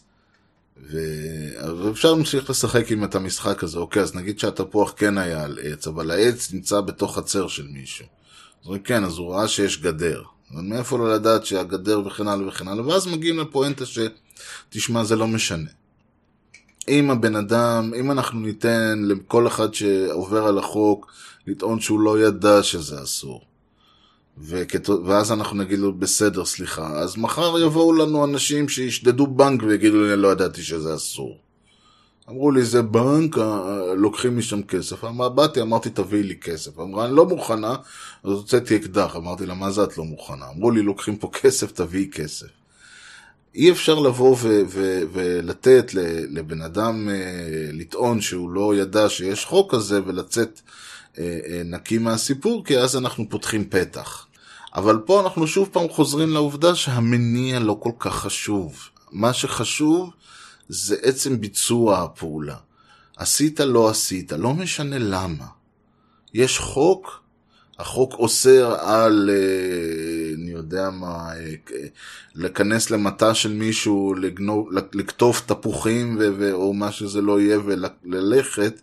ואפשר להמשיך לשחק עם את המשחק הזה, אוקיי, אז נגיד שהתפוח כן היה על עץ, אבל העץ נמצא בתוך חצר של מישהו. אז אומרים, כן, אז הוא ראה שיש גדר. אבל מאיפה לא לדעת שהגדר וכן הלאה וכן הלאה, ואז מגיעים לפואנטה שתשמע, זה לא משנה. אם הבן אדם, אם אנחנו ניתן לכל אחד שעובר על החוק לטעון שהוא לא ידע שזה אסור, וכת... ואז אנחנו נגיד לו, בסדר, סליחה. אז מחר יבואו לנו אנשים שישדדו בנק ויגידו לי, לא ידעתי שזה אסור. אמרו לי, זה בנק, אה, לוקחים משם כסף. אמר, באתי, אמרתי, תביאי לי כסף. אמרה, אני לא מוכנה, אז הוצאתי אקדח. אמרתי לה, מה זה את לא מוכנה? אמרו לי, לוקחים פה כסף, תביאי כסף. אי אפשר לבוא ולתת לבן אדם אה, לטעון שהוא לא ידע שיש חוק כזה ולצאת אה, אה, נקי מהסיפור, כי אז אנחנו פותחים פתח. אבל פה אנחנו שוב פעם חוזרים לעובדה שהמניע לא כל כך חשוב. מה שחשוב זה עצם ביצוע הפעולה. עשית, לא עשית, לא משנה למה. יש חוק, החוק אוסר על, אה, אני יודע מה, אה, לכנס למטע של מישהו, לגנוב, לקטוף תפוחים ו- או מה שזה לא יהיה וללכת,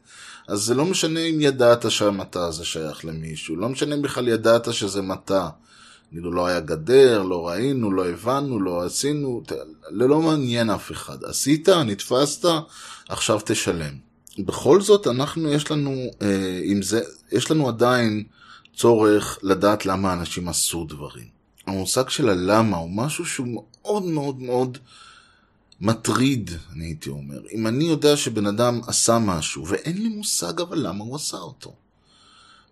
אז זה לא משנה אם ידעת שהמטע הזה שייך למישהו, לא משנה אם בכלל ידעת שזה מטע. כאילו לא היה גדר, לא ראינו, לא הבנו, לא עשינו, זה לא מעניין אף אחד. עשית, נתפסת, עכשיו תשלם. בכל זאת, אנחנו, יש לנו, אה, עם זה, יש לנו עדיין צורך לדעת למה אנשים עשו דברים. המושג של הלמה הוא משהו שהוא מאוד מאוד מאוד מטריד, אני הייתי אומר. אם אני יודע שבן אדם עשה משהו, ואין לי מושג אבל למה הוא עשה אותו.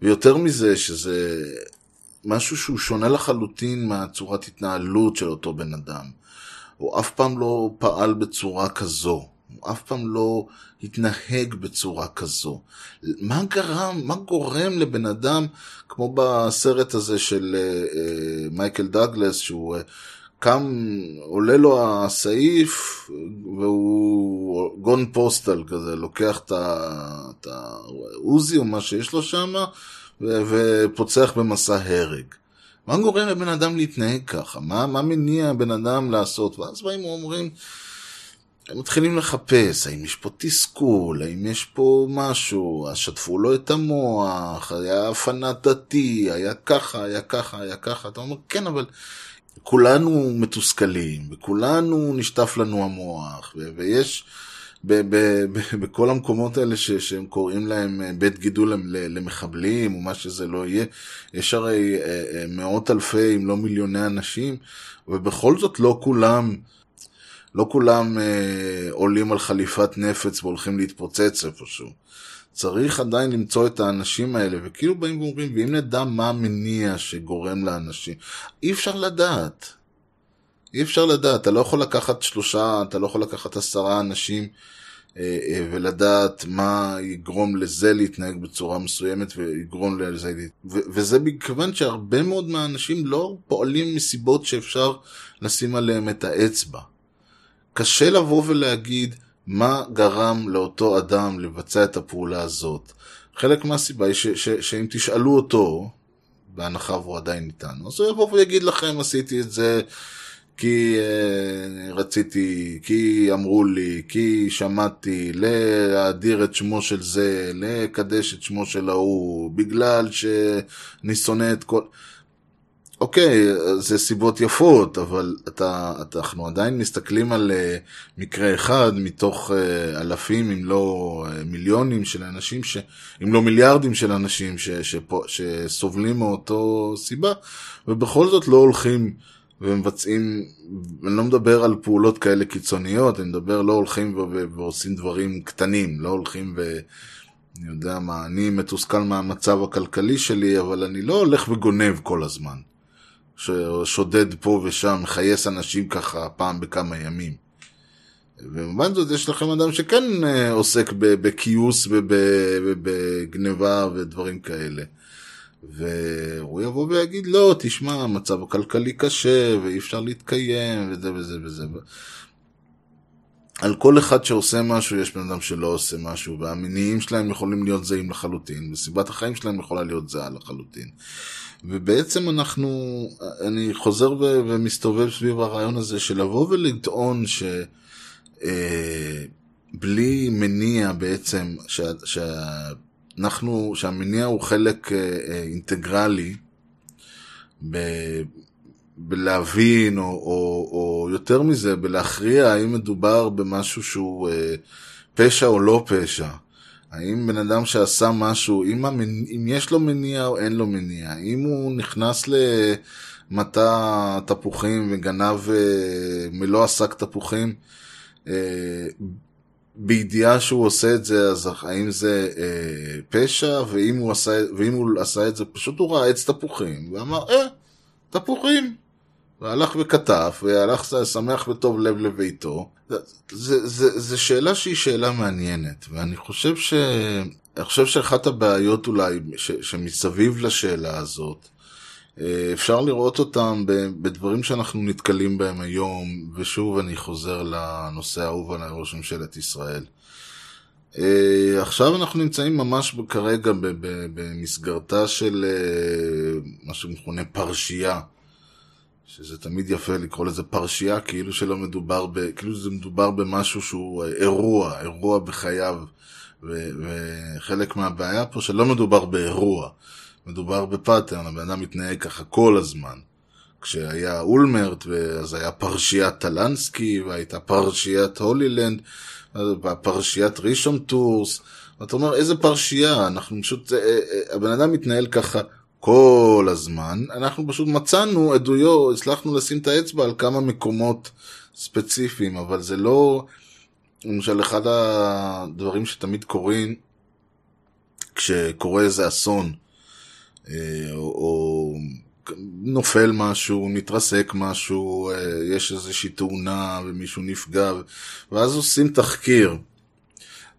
ויותר מזה, שזה משהו שהוא שונה לחלוטין מהצורת התנהלות של אותו בן אדם. הוא אף פעם לא פעל בצורה כזו. הוא אף פעם לא התנהג בצורה כזו. מה גרם, מה גורם לבן אדם, כמו בסרט הזה של uh, מייקל דאגלס, שהוא uh, קם, עולה לו הסעיף, והוא גון פוסטל כזה, לוקח את העוזי או מה שיש לו שם, ופוצח במסע הרג. מה גורם לבן אדם להתנהג ככה? מה, מה מניע בן אדם לעשות? ואז באים ואומרים, הם מתחילים לחפש, האם יש פה תסכול, האם יש פה משהו, אז שטפו לו את המוח, היה פנאט דתי, היה ככה, היה ככה, היה ככה. אתה אומר, כן, אבל כולנו מתוסכלים, וכולנו נשטף לנו המוח, ויש... בכל המקומות האלה ש, שהם קוראים להם אה, בית גידול למחבלים, או מה שזה לא יהיה, יש הרי אה, אה, מאות אלפי, אם לא מיליוני אנשים, ובכל זאת לא כולם, לא כולם אה, עולים על חליפת נפץ והולכים להתפוצץ איפשהו. צריך עדיין למצוא את האנשים האלה, וכאילו באים ואומרים, ואם נדע מה המניע שגורם לאנשים, אי אפשר לדעת. אי אפשר לדעת, אתה לא יכול לקחת שלושה, אתה לא יכול לקחת עשרה אנשים אה, אה, ולדעת מה יגרום לזה להתנהג בצורה מסוימת ויגרום לזה, ו- וזה מכיוון שהרבה מאוד מהאנשים לא פועלים מסיבות שאפשר לשים עליהם את האצבע. קשה לבוא ולהגיד מה גרם לאותו אדם לבצע את הפעולה הזאת. חלק מהסיבה היא ש- ש- שאם תשאלו אותו, בהנחה והוא עדיין איתנו, אז הוא יבוא ויגיד לכם עשיתי את זה כי uh, רציתי, כי אמרו לי, כי שמעתי, להאדיר את שמו של זה, לקדש את שמו של ההוא, בגלל שאני שונא את כל... אוקיי, זה סיבות יפות, אבל אתה, אנחנו עדיין מסתכלים על uh, מקרה אחד מתוך uh, אלפים, אם לא uh, מיליונים של אנשים, ש, אם לא מיליארדים של אנשים ש, שפה, שסובלים מאותו סיבה, ובכל זאת לא הולכים ומבצעים, אני לא מדבר על פעולות כאלה קיצוניות, אני מדבר לא הולכים ו- ו- ועושים דברים קטנים, לא הולכים ו... אני יודע מה, אני מתוסכל מהמצב הכלכלי שלי, אבל אני לא הולך וגונב כל הזמן. ששודד פה ושם, מכייס אנשים ככה פעם בכמה ימים. ובמובן זאת יש לכם אדם שכן אה, עוסק בכיוס ובגניבה ודברים כאלה. והוא יבוא ויגיד, לא, תשמע, המצב הכלכלי קשה, ואי אפשר להתקיים, וזה וזה וזה. על כל אחד שעושה משהו, יש בן אדם שלא עושה משהו, והמניעים שלהם יכולים להיות זהים לחלוטין, וסיבת החיים שלהם יכולה להיות זהה לחלוטין. ובעצם אנחנו, אני חוזר ו- ומסתובב סביב הרעיון הזה של לבוא ולטעון ש... אה, מניע בעצם, שה, שה, אנחנו, שהמניע הוא חלק אה, אה, אינטגרלי ב, בלהבין, או, או, או יותר מזה, בלהכריע האם מדובר במשהו שהוא אה, פשע או לא פשע. האם בן אדם שעשה משהו, אם, המנ... אם יש לו מניע או אין לו מניע, אם הוא נכנס למטע תפוחים וגנב אה, מלוא השק תפוחים, אה, בידיעה שהוא עושה את זה, אז האם זה אה, פשע, ואם הוא, עשה, ואם הוא עשה את זה, פשוט הוא ראה עץ תפוחים, ואמר, אה, תפוחים. והלך וכתב, והלך שמח וטוב לב לביתו. זו שאלה שהיא שאלה מעניינת, ואני חושב ש... אני חושב שאחת הבעיות אולי ש, שמסביב לשאלה הזאת, אה, אפשר לראות אותם בדברים שאנחנו נתקלים בהם היום, ושוב אני חוזר לנושא האהוב על ראש ממשלת ישראל. אה, עכשיו אנחנו נמצאים ממש כרגע במסגרתה של אה, מה שמכונה פרשייה. שזה תמיד יפה לקרוא לזה פרשייה, כאילו שלא מדובר, ב, כאילו זה מדובר במשהו שהוא אירוע, אירוע בחייו. ו, וחלק מהבעיה פה שלא מדובר באירוע, מדובר ב pattern, הבן אדם מתנהג ככה כל הזמן. כשהיה אולמרט, אז היה פרשיית טלנסקי, והייתה פרשיית הולילנד, פרשיית ראשון טורס, ואתה אומר, איזה פרשייה, אנחנו פשוט, אה, אה, הבן אדם מתנהל ככה כל הזמן, אנחנו פשוט מצאנו עדויות, הצלחנו לשים את האצבע על כמה מקומות ספציפיים, אבל זה לא, למשל, אחד הדברים שתמיד קורים, כשקורה איזה אסון, אה, או, או נופל משהו, מתרסק משהו, אה, יש איזושהי תאונה ומישהו נפגע, ואז עושים תחקיר.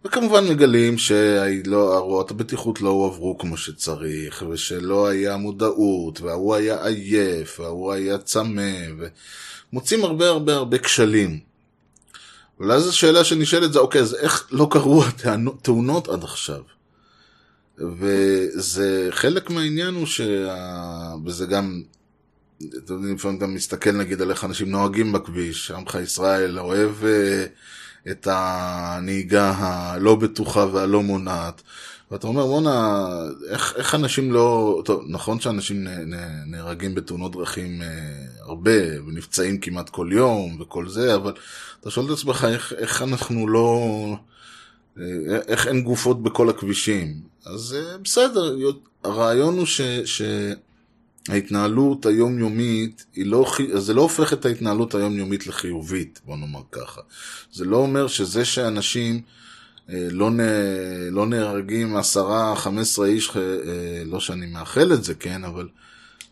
וכמובן מגלים שההוראות הבטיחות לא הועברו כמו שצריך, ושלא היה מודעות, וההוא היה עייף, וההוא היה צמא, ומוצאים הרבה הרבה הרבה כשלים. ואז השאלה שנשאלת זה, אוקיי, אז איך לא קרו התאונות עד עכשיו? וזה חלק מהעניין הוא שה... וזה גם, אתה יודע, לפעמים גם מסתכל נגיד על איך אנשים נוהגים בכביש, עמך ישראל אוהב אה, את הנהיגה הלא בטוחה והלא מונעת. ואתה אומר, בואנה, איך, איך אנשים לא... טוב, נכון שאנשים נהרגים בתאונות דרכים אה, הרבה, ונפצעים כמעט כל יום וכל זה, אבל אתה שואל את עצמך, איך, איך אנחנו לא... אה, איך אין גופות בכל הכבישים? אז אה, בסדר, הרעיון הוא ש... ש... ההתנהלות היומיומית, לא, זה לא הופך את ההתנהלות היומיומית לחיובית, בוא נאמר ככה. זה לא אומר שזה שאנשים אה, לא, נ, לא נהרגים עשרה, חמש עשרה איש, אה, לא שאני מאחל את זה, כן, אבל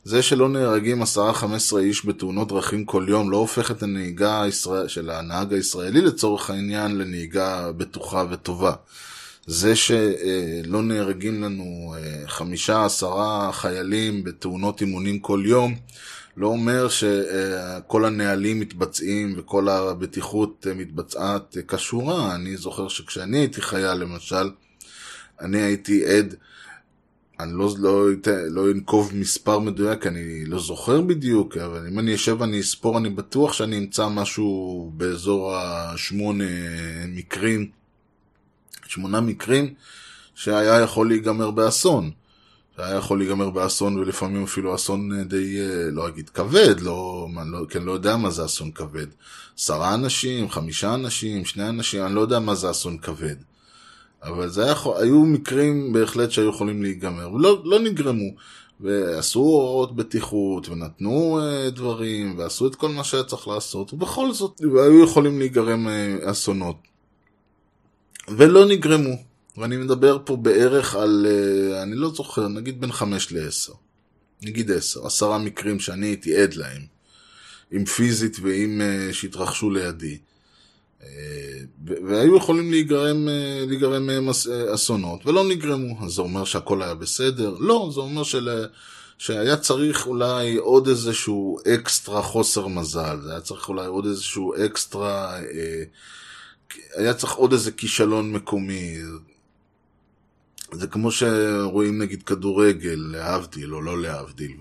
זה שלא נהרגים עשרה, חמש עשרה איש בתאונות דרכים כל יום לא הופך את הנהיגה הישראל, של הנהג הישראלי לצורך העניין לנהיגה בטוחה וטובה. זה שלא נהרגים לנו אה, חמישה, עשרה חיילים בתאונות אימונים כל יום, לא אומר שכל הנהלים מתבצעים וכל הבטיחות מתבצעת כשורה. אני זוכר שכשאני הייתי חייל, למשל, אני הייתי עד, אני לא, לא, לא אנקוב מספר מדויק, אני לא זוכר בדיוק, אבל אם אני אשב ואני אספור, אני בטוח שאני אמצא משהו באזור השמונה מקרים, שמונה מקרים שהיה יכול להיגמר באסון. היה יכול להיגמר באסון ולפעמים אפילו אסון אה, די, אה, לא אגיד כבד, לא, לא, אני לא יודע מה זה אסון כבד. עשרה אנשים, חמישה אנשים, שני אנשים, אני לא יודע מה זה אסון כבד. אבל זה היה, היו מקרים בהחלט שהיו יכולים להיגמר, ולא לא נגרמו. ועשו הוראות בטיחות, ונתנו uh, דברים, ועשו את כל מה שהיה צריך לעשות, ובכל זאת, והיו יכולים להיגרם uh, אסונות. ולא נגרמו. ואני מדבר פה בערך על, אה, אני לא זוכר, נגיד בין חמש לעשר. נגיד עשר, עשרה מקרים שאני הייתי עד להם. עם פיזית ועם uh, שהתרחשו לידי. Uh, והיו יכולים להיגרם, להיגרם מהם אסונות, ולא נגרמו. אז זה אומר שהכל היה בסדר? לא, זה אומר של, שהיה צריך אולי עוד איזשהו אקסטרה חוסר מזל. זה היה צריך אולי עוד איזשהו אקסטרה... היה צריך עוד איזה כישלון מקומי. זה כמו שרואים נגיד כדורגל, להבדיל או לא להבדיל,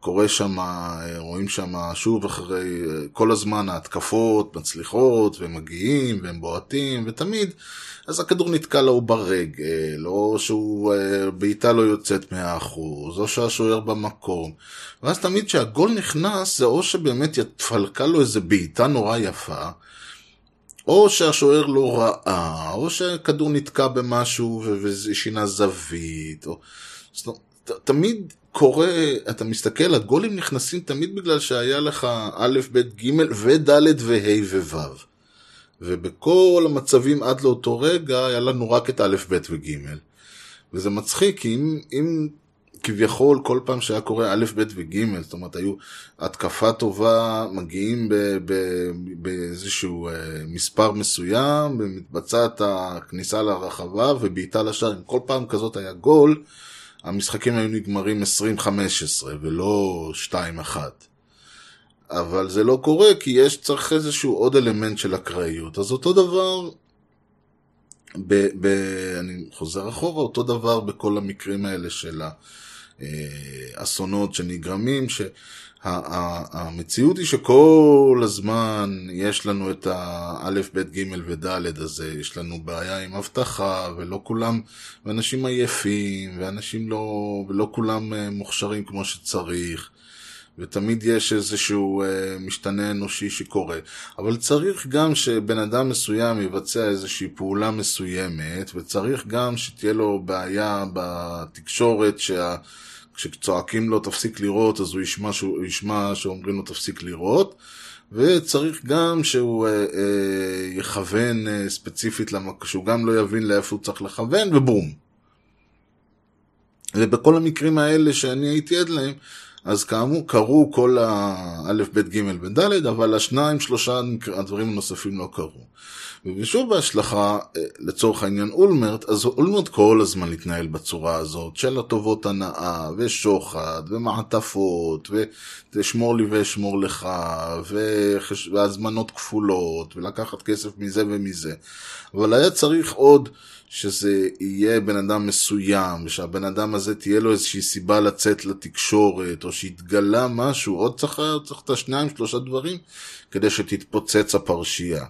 וקורה שם, רואים שם שוב אחרי, כל הזמן ההתקפות מצליחות, והם מגיעים, והם בועטים, ותמיד, אז הכדור נתקע לו ברגל, או שהוא, אה, בעיטה לא יוצאת 100%, או שהשוער במקום. ואז תמיד כשהגול נכנס, זה או שבאמת יתפלקה לו איזה בעיטה נורא יפה, או שהשוער לא ראה, או שהכדור נתקע במשהו ו- וזה שינה זווית, או... ת- תמיד קורה, אתה מסתכל, הגולים נכנסים תמיד בגלל שהיה לך א', ב', ג' וד' וה' וו'. ובכל המצבים עד לאותו רגע היה לנו רק את א', ב' וג'. וזה מצחיק, כי אם, אם כביכול כל פעם שהיה קורה א', ב' וג', זאת אומרת, היו התקפה טובה, מגיעים באיזשהו אה, מספר מסוים, ומתבצעת הכניסה לרחבה ובעיטה לשער, אם כל פעם כזאת היה גול, המשחקים היו נגמרים 20-15 ולא 2-1. אבל זה לא קורה כי יש צריך איזשהו עוד אלמנט של אקראיות. אז אותו דבר, ב, ב, אני חוזר אחורה, אותו דבר בכל המקרים האלה של האסונות שנגרמים, שהמציאות היא שכל הזמן יש לנו את האלף, בית, גימל ודלת הזה, יש לנו בעיה עם אבטחה, ולא כולם, ואנשים עייפים, ואנשים לא, ולא כולם אה, מוכשרים כמו שצריך. ותמיד יש איזשהו אה, משתנה אנושי שקורה. אבל צריך גם שבן אדם מסוים יבצע איזושהי פעולה מסוימת, וצריך גם שתהיה לו בעיה בתקשורת, שה... כשצועקים לו תפסיק לראות, אז הוא ישמע, שהוא, ישמע שאומרים לו תפסיק לראות. וצריך גם שהוא אה, אה, יכוון אה, ספציפית, למק... שהוא גם לא יבין לאיפה הוא צריך לכוון, ובום. ובכל המקרים האלה שאני הייתי עד להם, אז כאמור, קרו כל האלף, בית, גימל ודלת, אבל השניים, שלושה הדברים הנוספים לא קרו. ושוב בהשלכה, לצורך העניין אולמרט, אז אולמרט כל הזמן התנהל בצורה הזאת, של הטובות הנאה, ושוחד, ומעטפות, ותשמור לי ואשמור לך, וחש... והזמנות כפולות, ולקחת כסף מזה ומזה. אבל היה צריך עוד... שזה יהיה בן אדם מסוים, ושהבן אדם הזה תהיה לו איזושהי סיבה לצאת לתקשורת, או שהתגלה משהו, עוד צריך, צריך את השניים, שלושה דברים, כדי שתתפוצץ הפרשייה.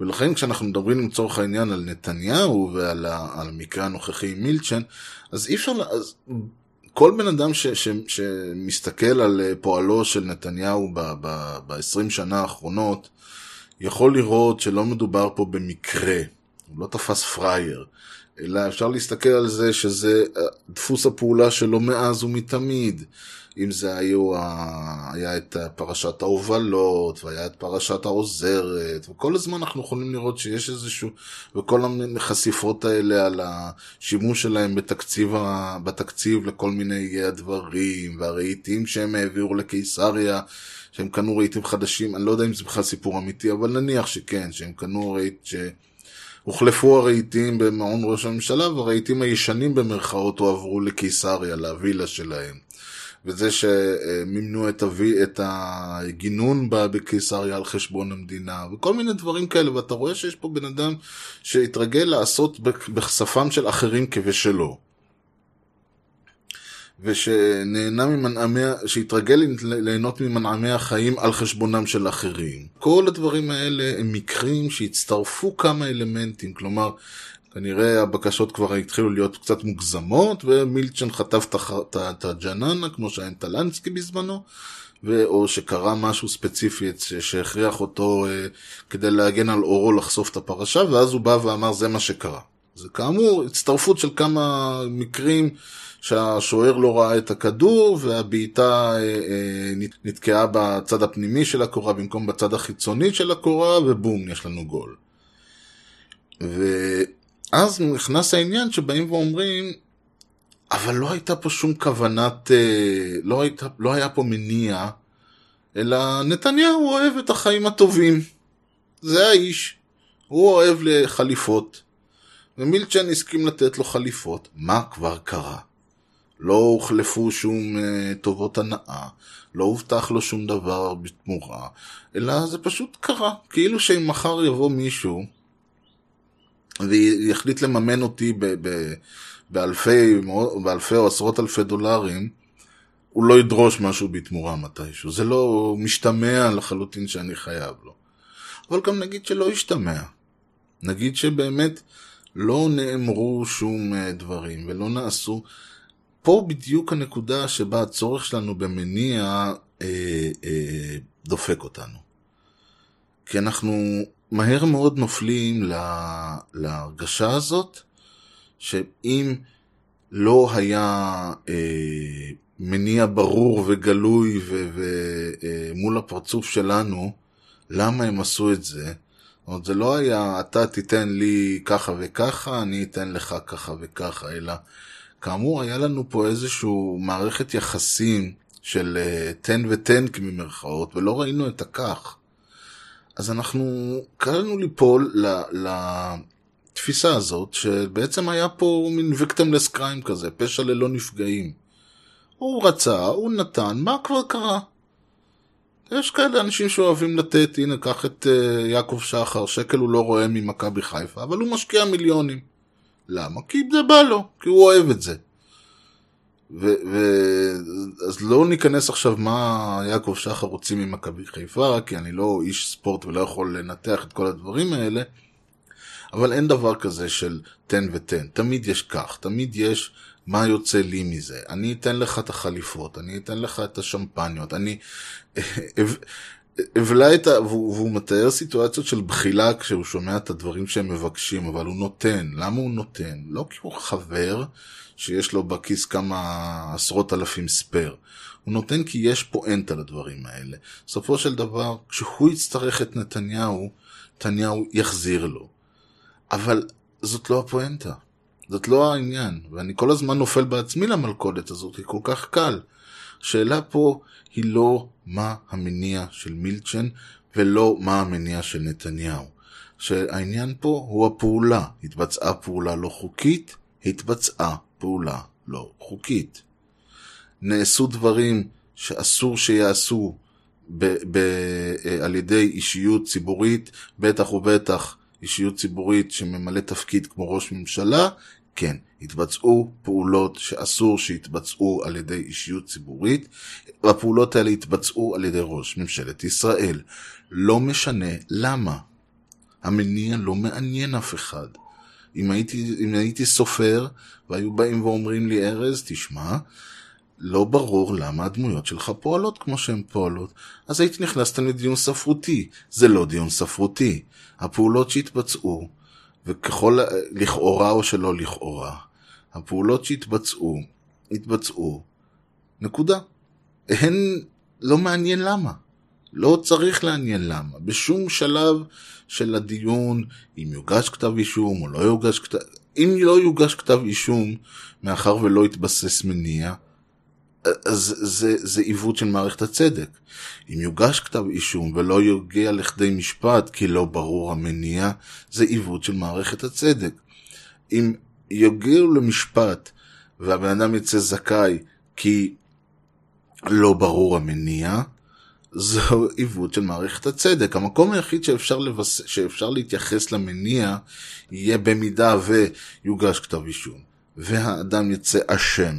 ולכן כשאנחנו מדברים לצורך העניין על נתניהו ועל המקרה הנוכחי עם מילצ'ן, אז אי אפשר, אז כל בן אדם ש, ש, שמסתכל על פועלו של נתניהו ב-20 שנה האחרונות, יכול לראות שלא מדובר פה במקרה. הוא לא תפס פראייר, אלא אפשר להסתכל על זה שזה דפוס הפעולה שלו מאז ומתמיד. אם זה היו, היה את פרשת ההובלות, והיה את פרשת העוזרת, וכל הזמן אנחנו יכולים לראות שיש איזשהו, וכל החשיפות האלה על השימוש שלהם בתקציב, בתקציב לכל מיני הדברים, והרהיטים שהם העבירו לקיסריה, שהם קנו רהיטים חדשים, אני לא יודע אם זה בכלל סיפור אמיתי, אבל נניח שכן, שהם קנו רהיט ש... הוחלפו הרהיטים במעון ראש הממשלה, והרהיטים הישנים במרכאות הועברו לקיסריה, לווילה שלהם. וזה שמימנו את, הווי, את הגינון בקיסריה על חשבון המדינה, וכל מיני דברים כאלה, ואתה רואה שיש פה בן אדם שהתרגל לעשות בשפם של אחרים כבשלו. ושנהנה ממנעמי, שהתרגל ליהנות ממנעמי החיים על חשבונם של אחרים. כל הדברים האלה הם מקרים שהצטרפו כמה אלמנטים, כלומר, כנראה הבקשות כבר התחילו להיות קצת מוגזמות, ומילצ'ן חטף את הג'ננה, כמו שהיה עם טלנסקי בזמנו, ו... או שקרה משהו ספציפי שהכריח אותו אה, כדי להגן על אורו לחשוף את הפרשה, ואז הוא בא ואמר זה מה שקרה. זה כאמור הצטרפות של כמה מקרים שהשוער לא ראה את הכדור והבעיטה אה, אה, נתקעה בצד הפנימי של הקורה במקום בצד החיצוני של הקורה, ובום, יש לנו גול. ואז נכנס העניין שבאים ואומרים, אבל לא הייתה פה שום כוונת, אה, לא, הייתה, לא היה פה מניע, אלא נתניהו אוהב את החיים הטובים. זה האיש. הוא אוהב לחליפות. ומילצ'ן הסכים לתת לו חליפות. מה כבר קרה? לא הוחלפו שום uh, טובות הנאה, לא הובטח לו שום דבר בתמורה, אלא זה פשוט קרה. כאילו שאם מחר יבוא מישהו ויחליט לממן אותי ב- ב- באלפי, באלפי או עשרות אלפי דולרים, הוא לא ידרוש משהו בתמורה מתישהו. זה לא משתמע לחלוטין שאני חייב לו. אבל גם נגיד שלא ישתמע. נגיד שבאמת לא נאמרו שום דברים ולא נעשו. פה בדיוק הנקודה שבה הצורך שלנו במניע אה, אה, דופק אותנו. כי אנחנו מהר מאוד נופלים לה, להרגשה הזאת, שאם לא היה אה, מניע ברור וגלוי ומול הפרצוף שלנו, למה הם עשו את זה? זאת אומרת, זה לא היה אתה תיתן לי ככה וככה, אני אתן לך ככה וככה, אלא כאמור היה לנו פה איזושהי מערכת יחסים של אה, תן ותן כממרכאות, ולא ראינו את הכך. אז אנחנו, קל לנו ליפול לתפיסה הזאת, שבעצם היה פה מין victimless crime כזה, פשע ללא נפגעים. הוא רצה, הוא נתן, מה כבר קרה? יש כאלה אנשים שאוהבים לתת, הנה, קח את uh, יעקב שחר, שקל הוא לא רואה ממכבי חיפה, אבל הוא משקיע מיליונים. למה? כי זה בא לו, כי הוא אוהב את זה. ו, ו... אז לא ניכנס עכשיו מה יעקב שחר רוצים ממכבי חיפה, כי אני לא איש ספורט ולא יכול לנתח את כל הדברים האלה, אבל אין דבר כזה של תן ותן. תמיד יש כך, תמיד יש מה יוצא לי מזה. אני אתן לך את החליפות, אני אתן לך את השמפניות, אני... אבלה את ה... והוא, והוא מתאר סיטואציות של בחילה כשהוא שומע את הדברים שהם מבקשים, אבל הוא נותן. למה הוא נותן? לא כי הוא חבר שיש לו בכיס כמה עשרות אלפים ספייר. הוא נותן כי יש פואנטה לדברים האלה. בסופו של דבר, כשהוא יצטרך את נתניהו, נתניהו יחזיר לו. אבל זאת לא הפואנטה. זאת לא העניין. ואני כל הזמן נופל בעצמי למלכודת הזאת, היא כל כך קל. השאלה פה היא לא מה המניע של מילצ'ן ולא מה המניע של נתניהו. שהעניין פה הוא הפעולה. התבצעה פעולה לא חוקית, התבצעה פעולה לא חוקית. נעשו דברים שאסור שיעשו ב- ב- על ידי אישיות ציבורית, בטח ובטח אישיות ציבורית שממלא תפקיד כמו ראש ממשלה, כן, התבצעו פעולות שאסור שיתבצעו על ידי אישיות ציבורית, והפעולות האלה התבצעו על ידי ראש ממשלת ישראל. לא משנה למה. המניע לא מעניין אף אחד. אם הייתי, אם הייתי סופר, והיו באים ואומרים לי, ארז, תשמע, לא ברור למה הדמויות שלך פועלות כמו שהן פועלות. אז הייתי נכנס לדיון ספרותי. זה לא דיון ספרותי. הפעולות שהתבצעו, וככל, לכאורה או שלא לכאורה, הפעולות שהתבצעו, התבצעו, נקודה. הן לא מעניין למה. לא צריך לעניין למה. בשום שלב של הדיון, אם יוגש כתב אישום או לא יוגש כתב... אם לא יוגש כתב אישום, מאחר ולא יתבסס מניע, אז זה, זה עיוות של מערכת הצדק. אם יוגש כתב אישום ולא יגיע לכדי משפט כי לא ברור המניע, זה עיוות של מערכת הצדק. אם יגיעו למשפט והבן אדם יצא זכאי כי לא ברור המניע, זהו עיוות של מערכת הצדק. המקום היחיד שאפשר, לבס... שאפשר להתייחס למניע יהיה במידה ויוגש כתב אישום, והאדם יצא אשם,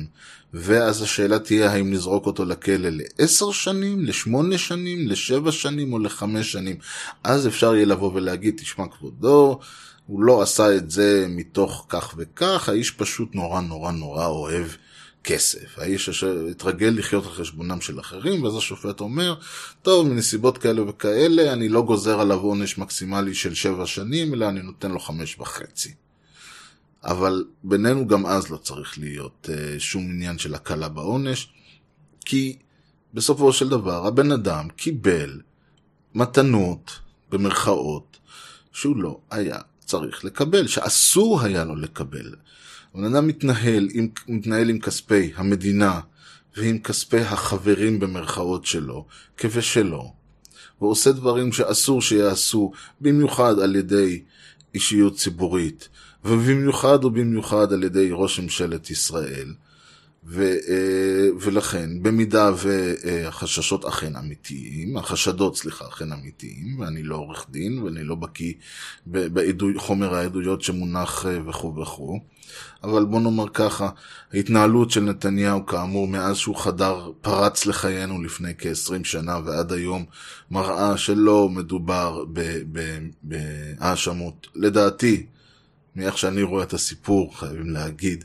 ואז השאלה תהיה האם נזרוק אותו לכלא לעשר שנים, לשמונה שנים, לשבע שנים או לחמש שנים. אז אפשר יהיה לבוא ולהגיד, תשמע כבודו, הוא לא עשה את זה מתוך כך וכך, האיש פשוט נורא נורא נורא אוהב כסף. האיש התרגל לחיות על חשבונם של אחרים, ואז השופט אומר, טוב, מנסיבות כאלה וכאלה, אני לא גוזר עליו עונש מקסימלי של שבע שנים, אלא אני נותן לו חמש וחצי. אבל בינינו גם אז לא צריך להיות uh, שום עניין של הקלה בעונש, כי בסופו של דבר הבן אדם קיבל מתנות, במרכאות, שהוא לא היה צריך לקבל, שאסור היה לו לקבל. הבן אדם מתנהל עם, מתנהל עם כספי המדינה ועם כספי החברים במרכאות שלו, כבשלו, ועושה דברים שאסור שיעשו, במיוחד על ידי אישיות ציבורית, ובמיוחד ובמיוחד על ידי ראש ממשלת ישראל. ו, אה, ולכן, במידה והחששות אכן אמיתיים, החשדות, סליחה, אכן אמיתיים, ואני לא עורך דין ואני לא בקיא בחומר העדויות שמונח אה, וכו' וכו', אבל בוא נאמר ככה, ההתנהלות של נתניהו כאמור מאז שהוא חדר, פרץ לחיינו לפני כ-20 שנה ועד היום, מראה שלא מדובר בהאשמות, לדעתי, מאיך שאני רואה את הסיפור, חייבים להגיד,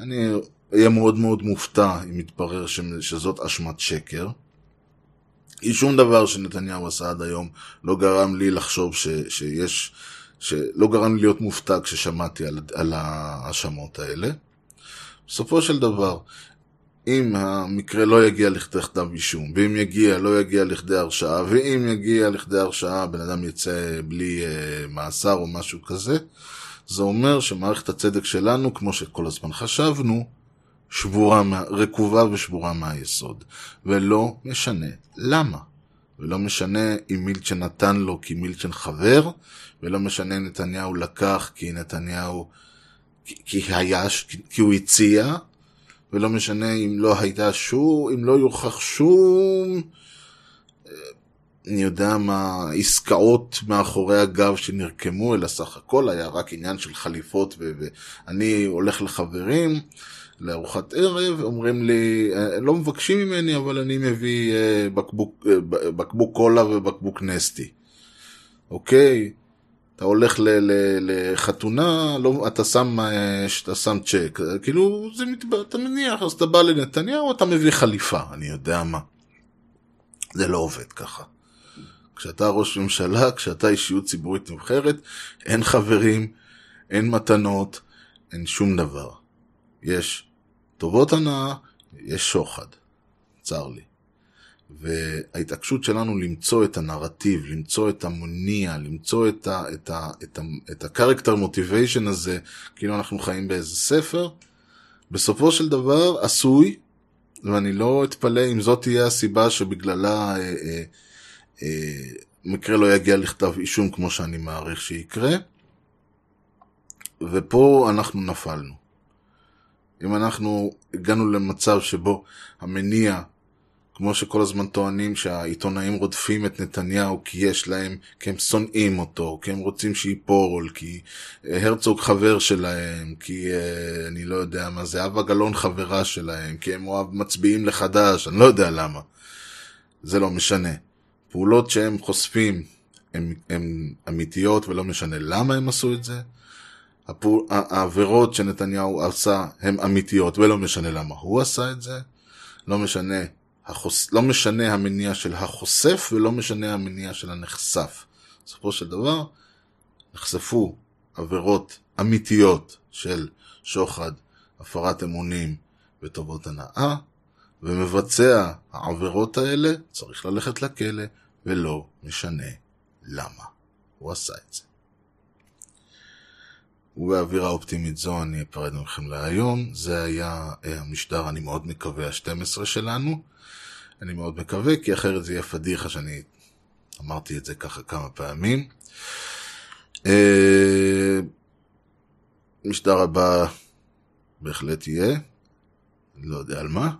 אני אהיה מאוד מאוד מופתע אם יתברר שזאת אשמת שקר. כי שום דבר שנתניהו עשה עד היום לא גרם לי לחשוב ש, שיש, שלא גרם לי להיות מופתע כששמעתי על, על ההאשמות האלה. בסופו של דבר, אם המקרה לא יגיע לכדי כתב אישום, ואם יגיע, לא יגיע לכדי הרשעה, ואם יגיע לכדי הרשעה, בן אדם יצא בלי אה, מאסר או משהו כזה, זה אומר שמערכת הצדק שלנו, כמו שכל הזמן חשבנו, שבורה, רקובה ושבורה מהיסוד. ולא משנה למה. ולא משנה אם מילצ'ן נתן לו כי מילצ'ן חבר, ולא משנה אם נתניהו לקח כי נתניהו, כי, כי היה, כי, הוא הציע, ולא משנה אם לא הייתה שום, אם לא יוכח שום, אני יודע מה, עסקאות מאחורי הגב שנרקמו, אלא סך הכל היה רק עניין של חליפות, ואני הולך לחברים, לארוחת ערב, אומרים לי, אה, לא מבקשים ממני, אבל אני מביא אה, בקבוק, אה, בקבוק קולה ובקבוק נסטי. אוקיי? אתה הולך ל- ל- לחתונה, לא, אתה שם, אתה שם צ'ק, כאילו, זה מתב... אתה מניח, אז אתה בא לנתניהו, אתה מביא חליפה, אני יודע מה. זה לא עובד ככה. כשאתה ראש ממשלה, כשאתה אישיות ציבורית נבחרת, אין חברים, אין מתנות, אין שום דבר. יש טובות הנאה, יש שוחד. צר לי. וההתעקשות שלנו למצוא את הנרטיב, למצוא את המוניע, למצוא את ה- את ה- את ה- את ה-character motivation הזה, כאילו אנחנו חיים באיזה ספר, בסופו של דבר עשוי, ואני לא אתפלא אם זאת תהיה הסיבה שבגללה אה, אה, מקרה לא יגיע לכתב אישום כמו שאני מעריך שיקרה, ופה אנחנו נפלנו. אם אנחנו הגענו למצב שבו המניע, כמו שכל הזמן טוענים שהעיתונאים רודפים את נתניהו כי יש להם, כי הם שונאים אותו, כי הם רוצים שייפול, כי אה, הרצוג חבר שלהם, כי אה, אני לא יודע מה, זהבה גלאון חברה שלהם, כי הם מצביעים לחדש, אני לא יודע למה. זה לא משנה. פעולות שהם חושפים הן אמיתיות ולא משנה למה הם עשו את זה. הפעול, העבירות שנתניהו עשה הן אמיתיות ולא משנה למה הוא עשה את זה. לא משנה, החוס, לא משנה המניע של החושף ולא משנה המניע של הנחשף. בסופו של דבר נחשפו עבירות אמיתיות של שוחד, הפרת אמונים וטובות הנאה, ומבצע העבירות האלה צריך ללכת לכלא ולא משנה למה הוא עשה את זה. ובאווירה אופטימית זו אני אפרד מכם להיום. זה היה אה, המשדר, אני מאוד מקווה, ה-12 שלנו. אני מאוד מקווה, כי אחרת זה יהיה פדיחה שאני אמרתי את זה ככה כמה פעמים. אה, משדר הבא בהחלט יהיה, לא יודע על מה.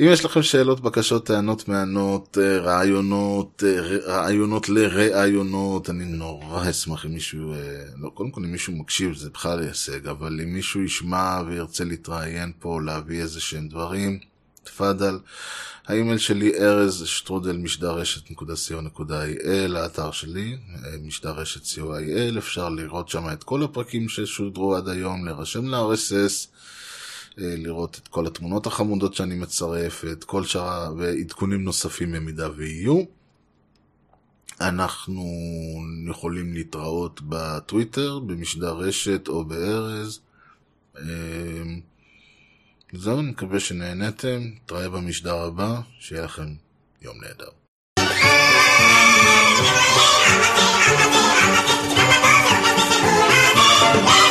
אם יש לכם שאלות, בקשות, טענות, מענות, אה, רעיונות, אה, רעיונות לראיונות, אני נורא אשמח אם מישהו, אה, לא, קודם כל אם מישהו מקשיב זה בכלל הישג, אבל אם מישהו ישמע וירצה להתראיין פה, להביא איזה שהם דברים, תפאדל. האימייל שלי ארז שטרודל משדרשת.co.il, האתר שלי, אה, משדרשת co.il, אפשר לראות שם את כל הפרקים ששודרו עד היום, להירשם ל-RSS, לראות את כל התמונות החמודות שאני מצרף, את כל שאר ועדכונים נוספים במידה ויהיו. אנחנו יכולים להתראות בטוויטר, במשדר רשת או בארז. אה, זהו, אני מקווה שנהנתם, נתראה במשדר הבא, שיהיה לכם יום נהדר. Thank